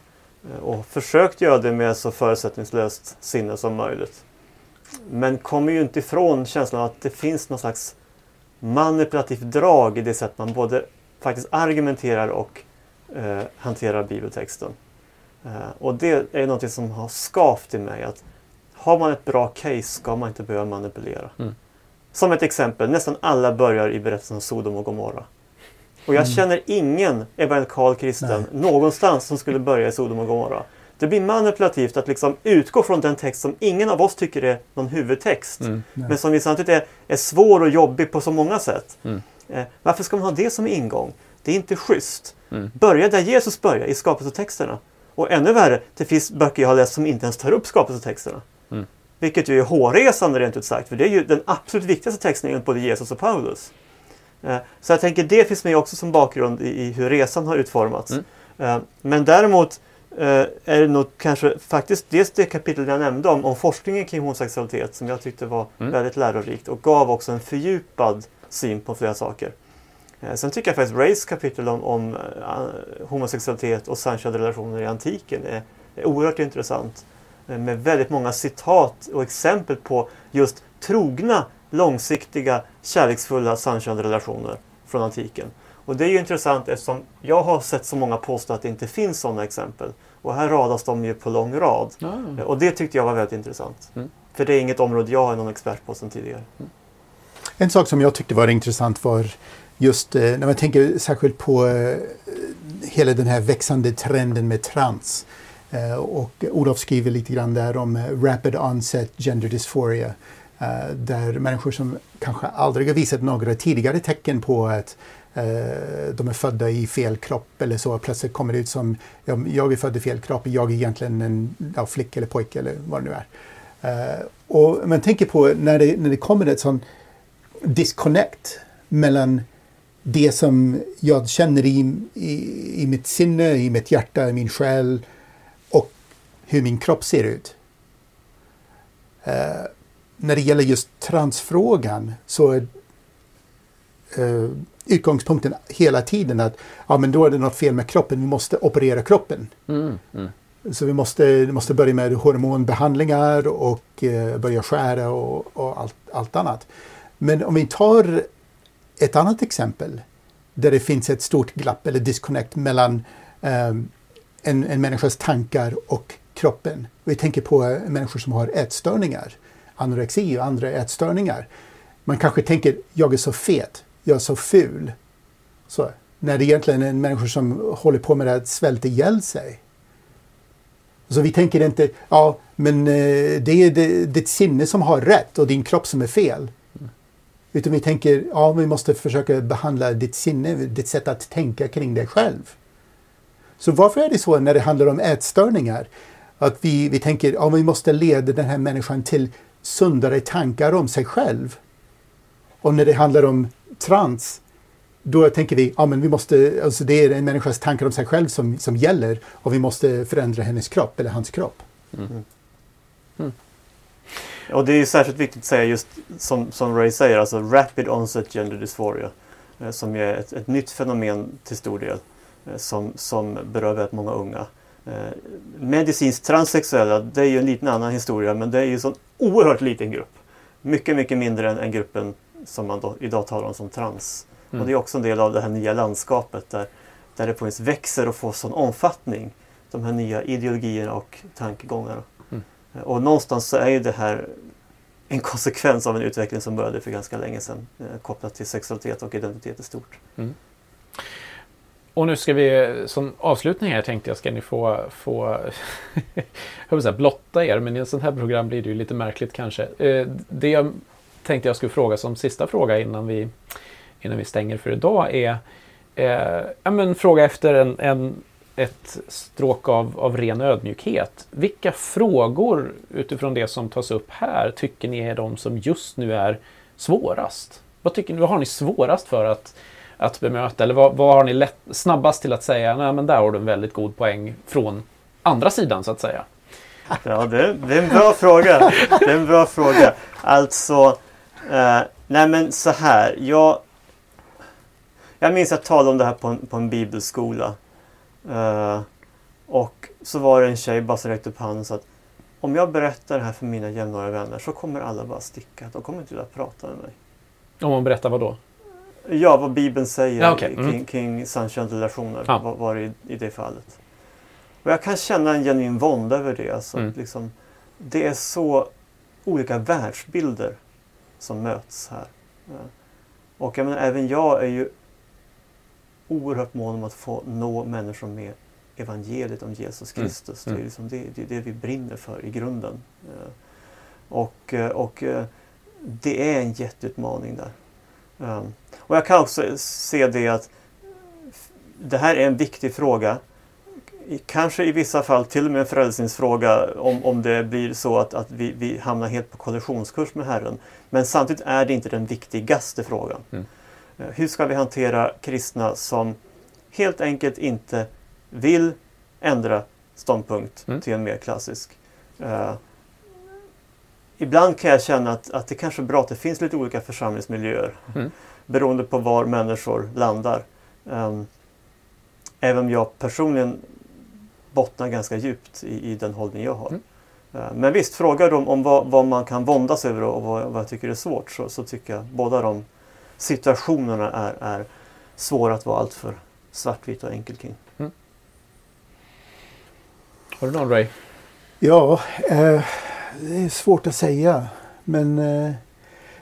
Eh, och försökt göra det med så förutsättningslöst sinne som möjligt. Men kommer ju inte ifrån känslan att det finns någon slags manipulativt drag i det sätt man både faktiskt argumenterar och eh, hanterar bibeltexten. Eh, och det är något som har skavt i mig. att Har man ett bra case ska man inte behöva manipulera. Mm. Som ett exempel, nästan alla börjar i berättelsen om Sodom och Gomorra. Och jag mm. känner ingen evangelikal kristen Nej. någonstans som skulle börja i Sodom och Gomorra. Det blir manipulativt att liksom utgå från den text som ingen av oss tycker är någon huvudtext. Mm. Men som vi samtidigt är, är svår och jobbig på så många sätt. Mm. Eh, varför ska man ha det som ingång? Det är inte schysst. Mm. Börja där Jesus börjar, i skapelsetexterna. Och ännu värre, det finns böcker jag har läst som inte ens tar upp skapelsetexterna. Mm. Vilket ju är hårresande rent ut sagt, för det är ju den absolut viktigaste texten enligt både Jesus och Paulus. Eh, så jag tänker det finns med också som bakgrund i hur resan har utformats. Mm. Eh, men däremot är det nog kanske faktiskt dels det kapitel jag nämnde om, om forskningen kring homosexualitet som jag tyckte var mm. väldigt lärorikt och gav också en fördjupad syn på flera saker. Eh, sen tycker jag faktiskt Rays kapitel om, om homosexualitet och samkönade relationer i antiken är, är oerhört intressant. Med väldigt många citat och exempel på just trogna, långsiktiga, kärleksfulla samkönade relationer från antiken. Och det är ju intressant eftersom jag har sett så många påstå att det inte finns sådana exempel. Och här radas de ju på lång rad. Mm. Och det tyckte jag var väldigt intressant. Mm. För det är inget område jag är någon expert på sedan tidigare. Mm. En sak som jag tyckte var intressant var just eh, när man tänker särskilt på eh, hela den här växande trenden med trans. Eh, och Olof skriver lite grann där om rapid onset gender dysphoria. Eh, där människor som kanske aldrig har visat några tidigare tecken på att eh, de är födda i fel kropp eller så plötsligt kommer det ut som jag är född i fel kropp, jag är egentligen en ja, flicka eller pojke eller vad det nu är. Uh, och man tänker på när det, när det kommer ett sån disconnect mellan det som jag känner i, i, i mitt sinne, i mitt hjärta, i min själ och hur min kropp ser ut. Uh, när det gäller just transfrågan så är uh, utgångspunkten hela tiden att ja, men då är det något fel med kroppen, vi måste operera kroppen. Mm, mm. Så vi måste, måste börja med hormonbehandlingar och uh, börja skära och, och allt, allt annat. Men om vi tar ett annat exempel där det finns ett stort glapp eller disconnect mellan um, en, en människas tankar och kroppen. Vi tänker på människor som har ätstörningar, anorexi och andra ätstörningar. Man kanske tänker, jag är så fet, jag är så ful. Så, när det egentligen är en människa som håller på med att svälta ihjäl sig. Så vi tänker inte, ja men eh, det är det, ditt sinne som har rätt och din kropp som är fel. Utan vi tänker, ja vi måste försöka behandla ditt sinne, ditt sätt att tänka kring dig själv. Så varför är det så när det handlar om ätstörningar? Att vi, vi tänker, ja vi måste leda den här människan till sundare tankar om sig själv. Och när det handlar om trans, då tänker vi, ja men vi måste, alltså det är en människas tankar om sig själv som, som gäller och vi måste förändra hennes kropp eller hans kropp. Mm. Mm. Och det är särskilt viktigt att säga just som, som Ray säger, alltså Rapid Onset Gender Dysphoria. Eh, som är ett, ett nytt fenomen till stor del. Eh, som, som berör väldigt många unga. Eh, medicinskt transsexuella, det är ju en liten annan historia men det är ju en sån oerhört liten grupp. Mycket, mycket mindre än, än gruppen som man då, idag talar om som trans. Mm. Och det är också en del av det här nya landskapet där, där det på något växer och får sån omfattning. De här nya ideologierna och tankegångarna. Och någonstans så är ju det här en konsekvens av en utveckling som började för ganska länge sedan eh, kopplat till sexualitet och identitet i stort. Mm. Och nu ska vi som avslutning här tänkte jag ska ni få, få jag säga, blotta er men i ett sånt här program blir det ju lite märkligt kanske. Eh, det jag tänkte jag skulle fråga som sista fråga innan vi, innan vi stänger för idag är eh, ja, men fråga efter en, en ett stråk av, av ren ödmjukhet. Vilka frågor utifrån det som tas upp här tycker ni är de som just nu är svårast? Vad, tycker ni, vad har ni svårast för att, att bemöta? Eller vad, vad har ni lätt, snabbast till att säga, nej men där har du en väldigt god poäng från andra sidan så att säga? Ja, det, det är en bra fråga. Det är en bra fråga. Alltså, eh, nej men så här. Jag, jag minns att jag talade om det här på en, på en bibelskola. Uh, och så var det en tjej bara som räckte upp handen och sa att om jag berättar det här för mina jämnåriga vänner så kommer alla bara sticka. De kommer inte vilja prata med mig. Om man berättar vad då? Ja, vad Bibeln säger ja, okay. mm. kring, kring samkönade ja. var, var i, i det fallet. Och jag kan känna en genuin vånda över det. Alltså, mm. liksom, det är så olika världsbilder som möts här. Och jag menar, även jag är ju oerhört mån om att få nå människor med evangeliet om Jesus mm. Kristus. Mm. Det, är liksom det, det, är det vi brinner för i grunden. Eh, och, eh, och eh, det är en jätteutmaning där. Ehm, och jag kan också se det att det här är en viktig fråga. Kanske i vissa fall till och med en frälsningsfråga om, om det blir så att, att vi, vi hamnar helt på kollisionskurs med Herren. Men samtidigt är det inte den viktigaste frågan. Mm. Eh, hur ska vi hantera kristna som helt enkelt inte vill ändra ståndpunkt mm. till en mer klassisk? Ibland kan jag känna att, att det kanske är bra att det finns lite olika församlingsmiljöer mm. beroende på var människor landar. Um, även om jag personligen bottnar ganska djupt i, i den hållning jag har. Mm. Uh, men visst, frågar de om vad, vad, man kan våndas över och vad, vad jag tycker är svårt så, så tycker jag båda de situationerna är, är svåra att vara alltför svartvit och enkel kring. Mm. Har du någon Ray? Ja, eh, det är svårt att säga. Men eh,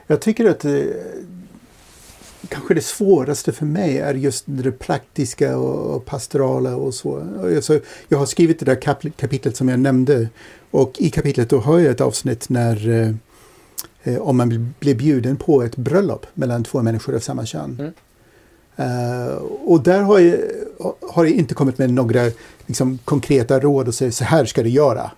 jag tycker att eh, kanske det svåraste för mig är just det praktiska och pastorala och så. Alltså, jag har skrivit det där kap kapitlet som jag nämnde och i kapitlet då har jag ett avsnitt när eh, eh, om man blir bjuden på ett bröllop mellan två människor av samma kön. Mm. Uh, och där har jag, har jag inte kommit med några liksom, konkreta råd och säger så här ska du göra.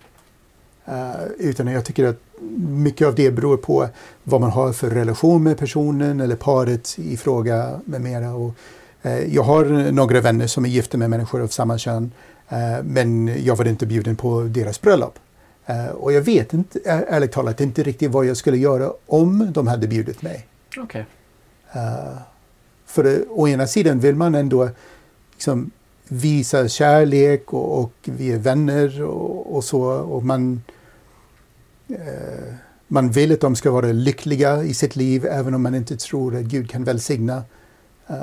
Uh, utan jag tycker att mycket av det beror på vad man har för relation med personen eller paret i fråga med mera. Och, uh, jag har några vänner som är gifta med människor av samma kön men jag var inte bjuden på deras bröllop. och jag vet inte, ärligt talat inte riktigt vad jag skulle göra om de hade bjudit mig. Okay. För å ena sidan vill man ändå liksom visa kärlek och, och vi är vänner och, och så. Och man, eh, man vill att de ska vara lyckliga i sitt liv även om man inte tror att Gud kan välsigna eh,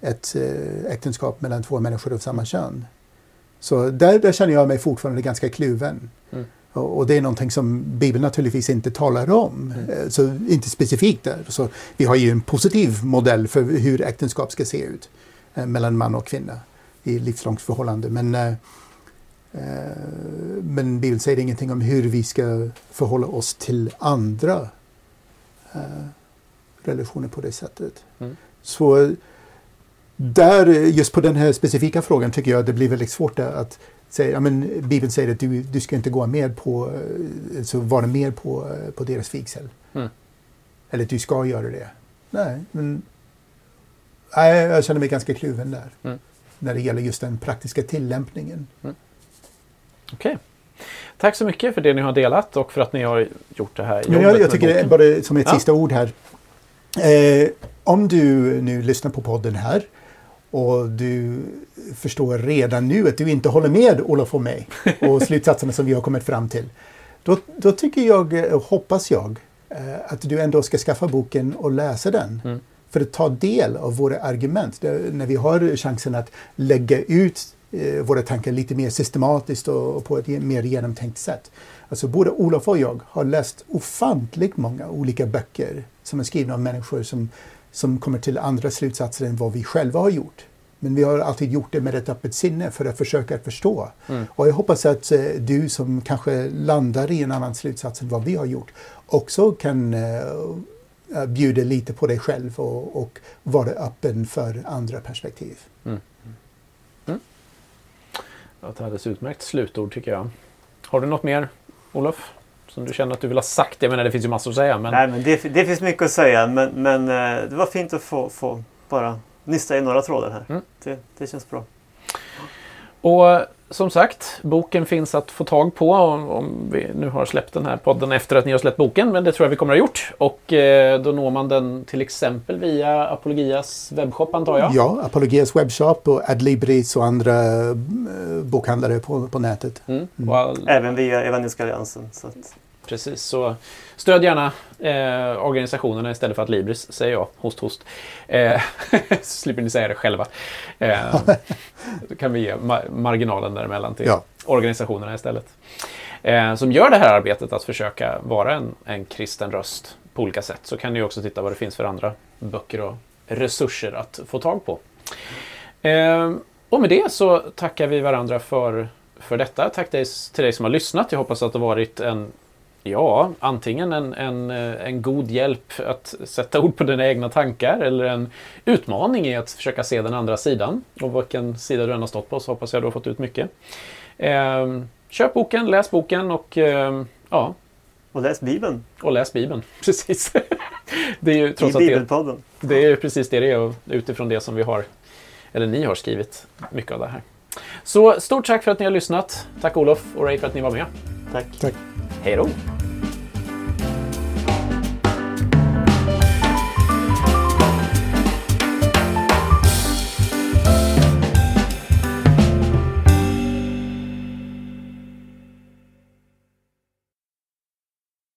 ett eh, äktenskap mellan två människor av samma kön. Så där, där känner jag mig fortfarande ganska kluven. Mm. Och det är någonting som Bibeln naturligtvis inte talar om. Mm. Eh, så inte specifikt där. Så vi har ju en positiv modell för hur äktenskap ska se ut eh, mellan man och kvinna i livslångt förhållande. Men, eh, men Bibeln säger ingenting om hur vi ska förhålla oss till andra relationer på det sättet. Mm. Så där, just på den här specifika frågan tycker jag att det blir väldigt svårt att säger, ja, men Bibeln säger att du, du ska inte gå med på, eh, alltså vara med på, eh, på deras vigsel. Mm. Eller att du ska göra det. Nej, men nej, jag känner mig ganska kluven där. Mm. När det gäller just den praktiska tillämpningen. Okej. Okay. Tack så mycket för det ni har delat och för att ni har gjort det här jobbet. Men jag, jag tycker det bara som ett ja. sista ord här. Eh, om du nu lyssnar på podden här och du förstår redan nu att du inte håller med Olof och mig och slutsatserna som vi har kommit fram till. Då, då tycker jag, och hoppas jag, eh, att du ändå ska skaffa boken och läsa den. Mm. För att ta del av våra argument. När vi har chansen att lägga ut våra tankar lite mer systematiskt och på ett mer genomtänkt sätt. Alltså både Olof och jag har läst ofantligt många olika böcker som är skrivna av människor som som kommer till andra slutsatser än vad vi själva har gjort. Men vi har alltid gjort det med ett öppet sinne för att försöka förstå. Mm. Och jag hoppas att eh, du som kanske landar i en annan slutsats än vad vi har gjort också kan uh, bjuda lite på dig själv och, och, vara öppen för andra perspektiv. Mm. Ett alldeles utmärkt slutord tycker jag. Har du något mer, Olof? som du känner att du vill ha sagt? Jag menar det finns ju massor att säga. Men... Nej, men det, det finns mycket att säga men, men eh, det var fint att få, få bara nysta i några trådar här. Mm. Det, det känns bra. Och som sagt, boken finns att få tag på om vi nu har släppt den här podden efter att ni har släppt boken, men det tror jag vi kommer att ha gjort. Och eh, då når man den till exempel via Apologias webbshop antar jag? Ja, Apologias webbshop och Adlibris och andra eh, bokhandlare på, på nätet. Mm. Mm. All... Även via Evangeliska Alliansen. Så att... Precis, så stöd gärna eh, organisationerna istället för att Libris, säger jag. Host, host. Eh, så slipper ni säga det själva. Eh, då kan vi ge ma marginalen däremellan till ja. organisationerna istället. Eh, som gör det här arbetet att försöka vara en, en kristen röst på olika sätt. Så kan ni också titta vad det finns för andra böcker och resurser att få tag på. Eh, och med det så tackar vi varandra för, för detta. Tack till dig som har lyssnat. Jag hoppas att det varit en Ja, antingen en, en, eh, en god hjälp att sätta ord på dina egna tankar eller en utmaning i att försöka se den andra sidan. Och vilken sida du än har stått på så hoppas jag du har fått ut mycket. Eh, köp boken, läs boken och eh, ja. Och läs Bibeln. Och läs Bibeln, precis. det är ju trots I Bibelpodden. Det, det är precis det det är utifrån det som vi har, eller ni har skrivit mycket av det här. Så stort tack för att ni har lyssnat. Tack Olof och Ray för att ni var med. Tack. tack. Hej då!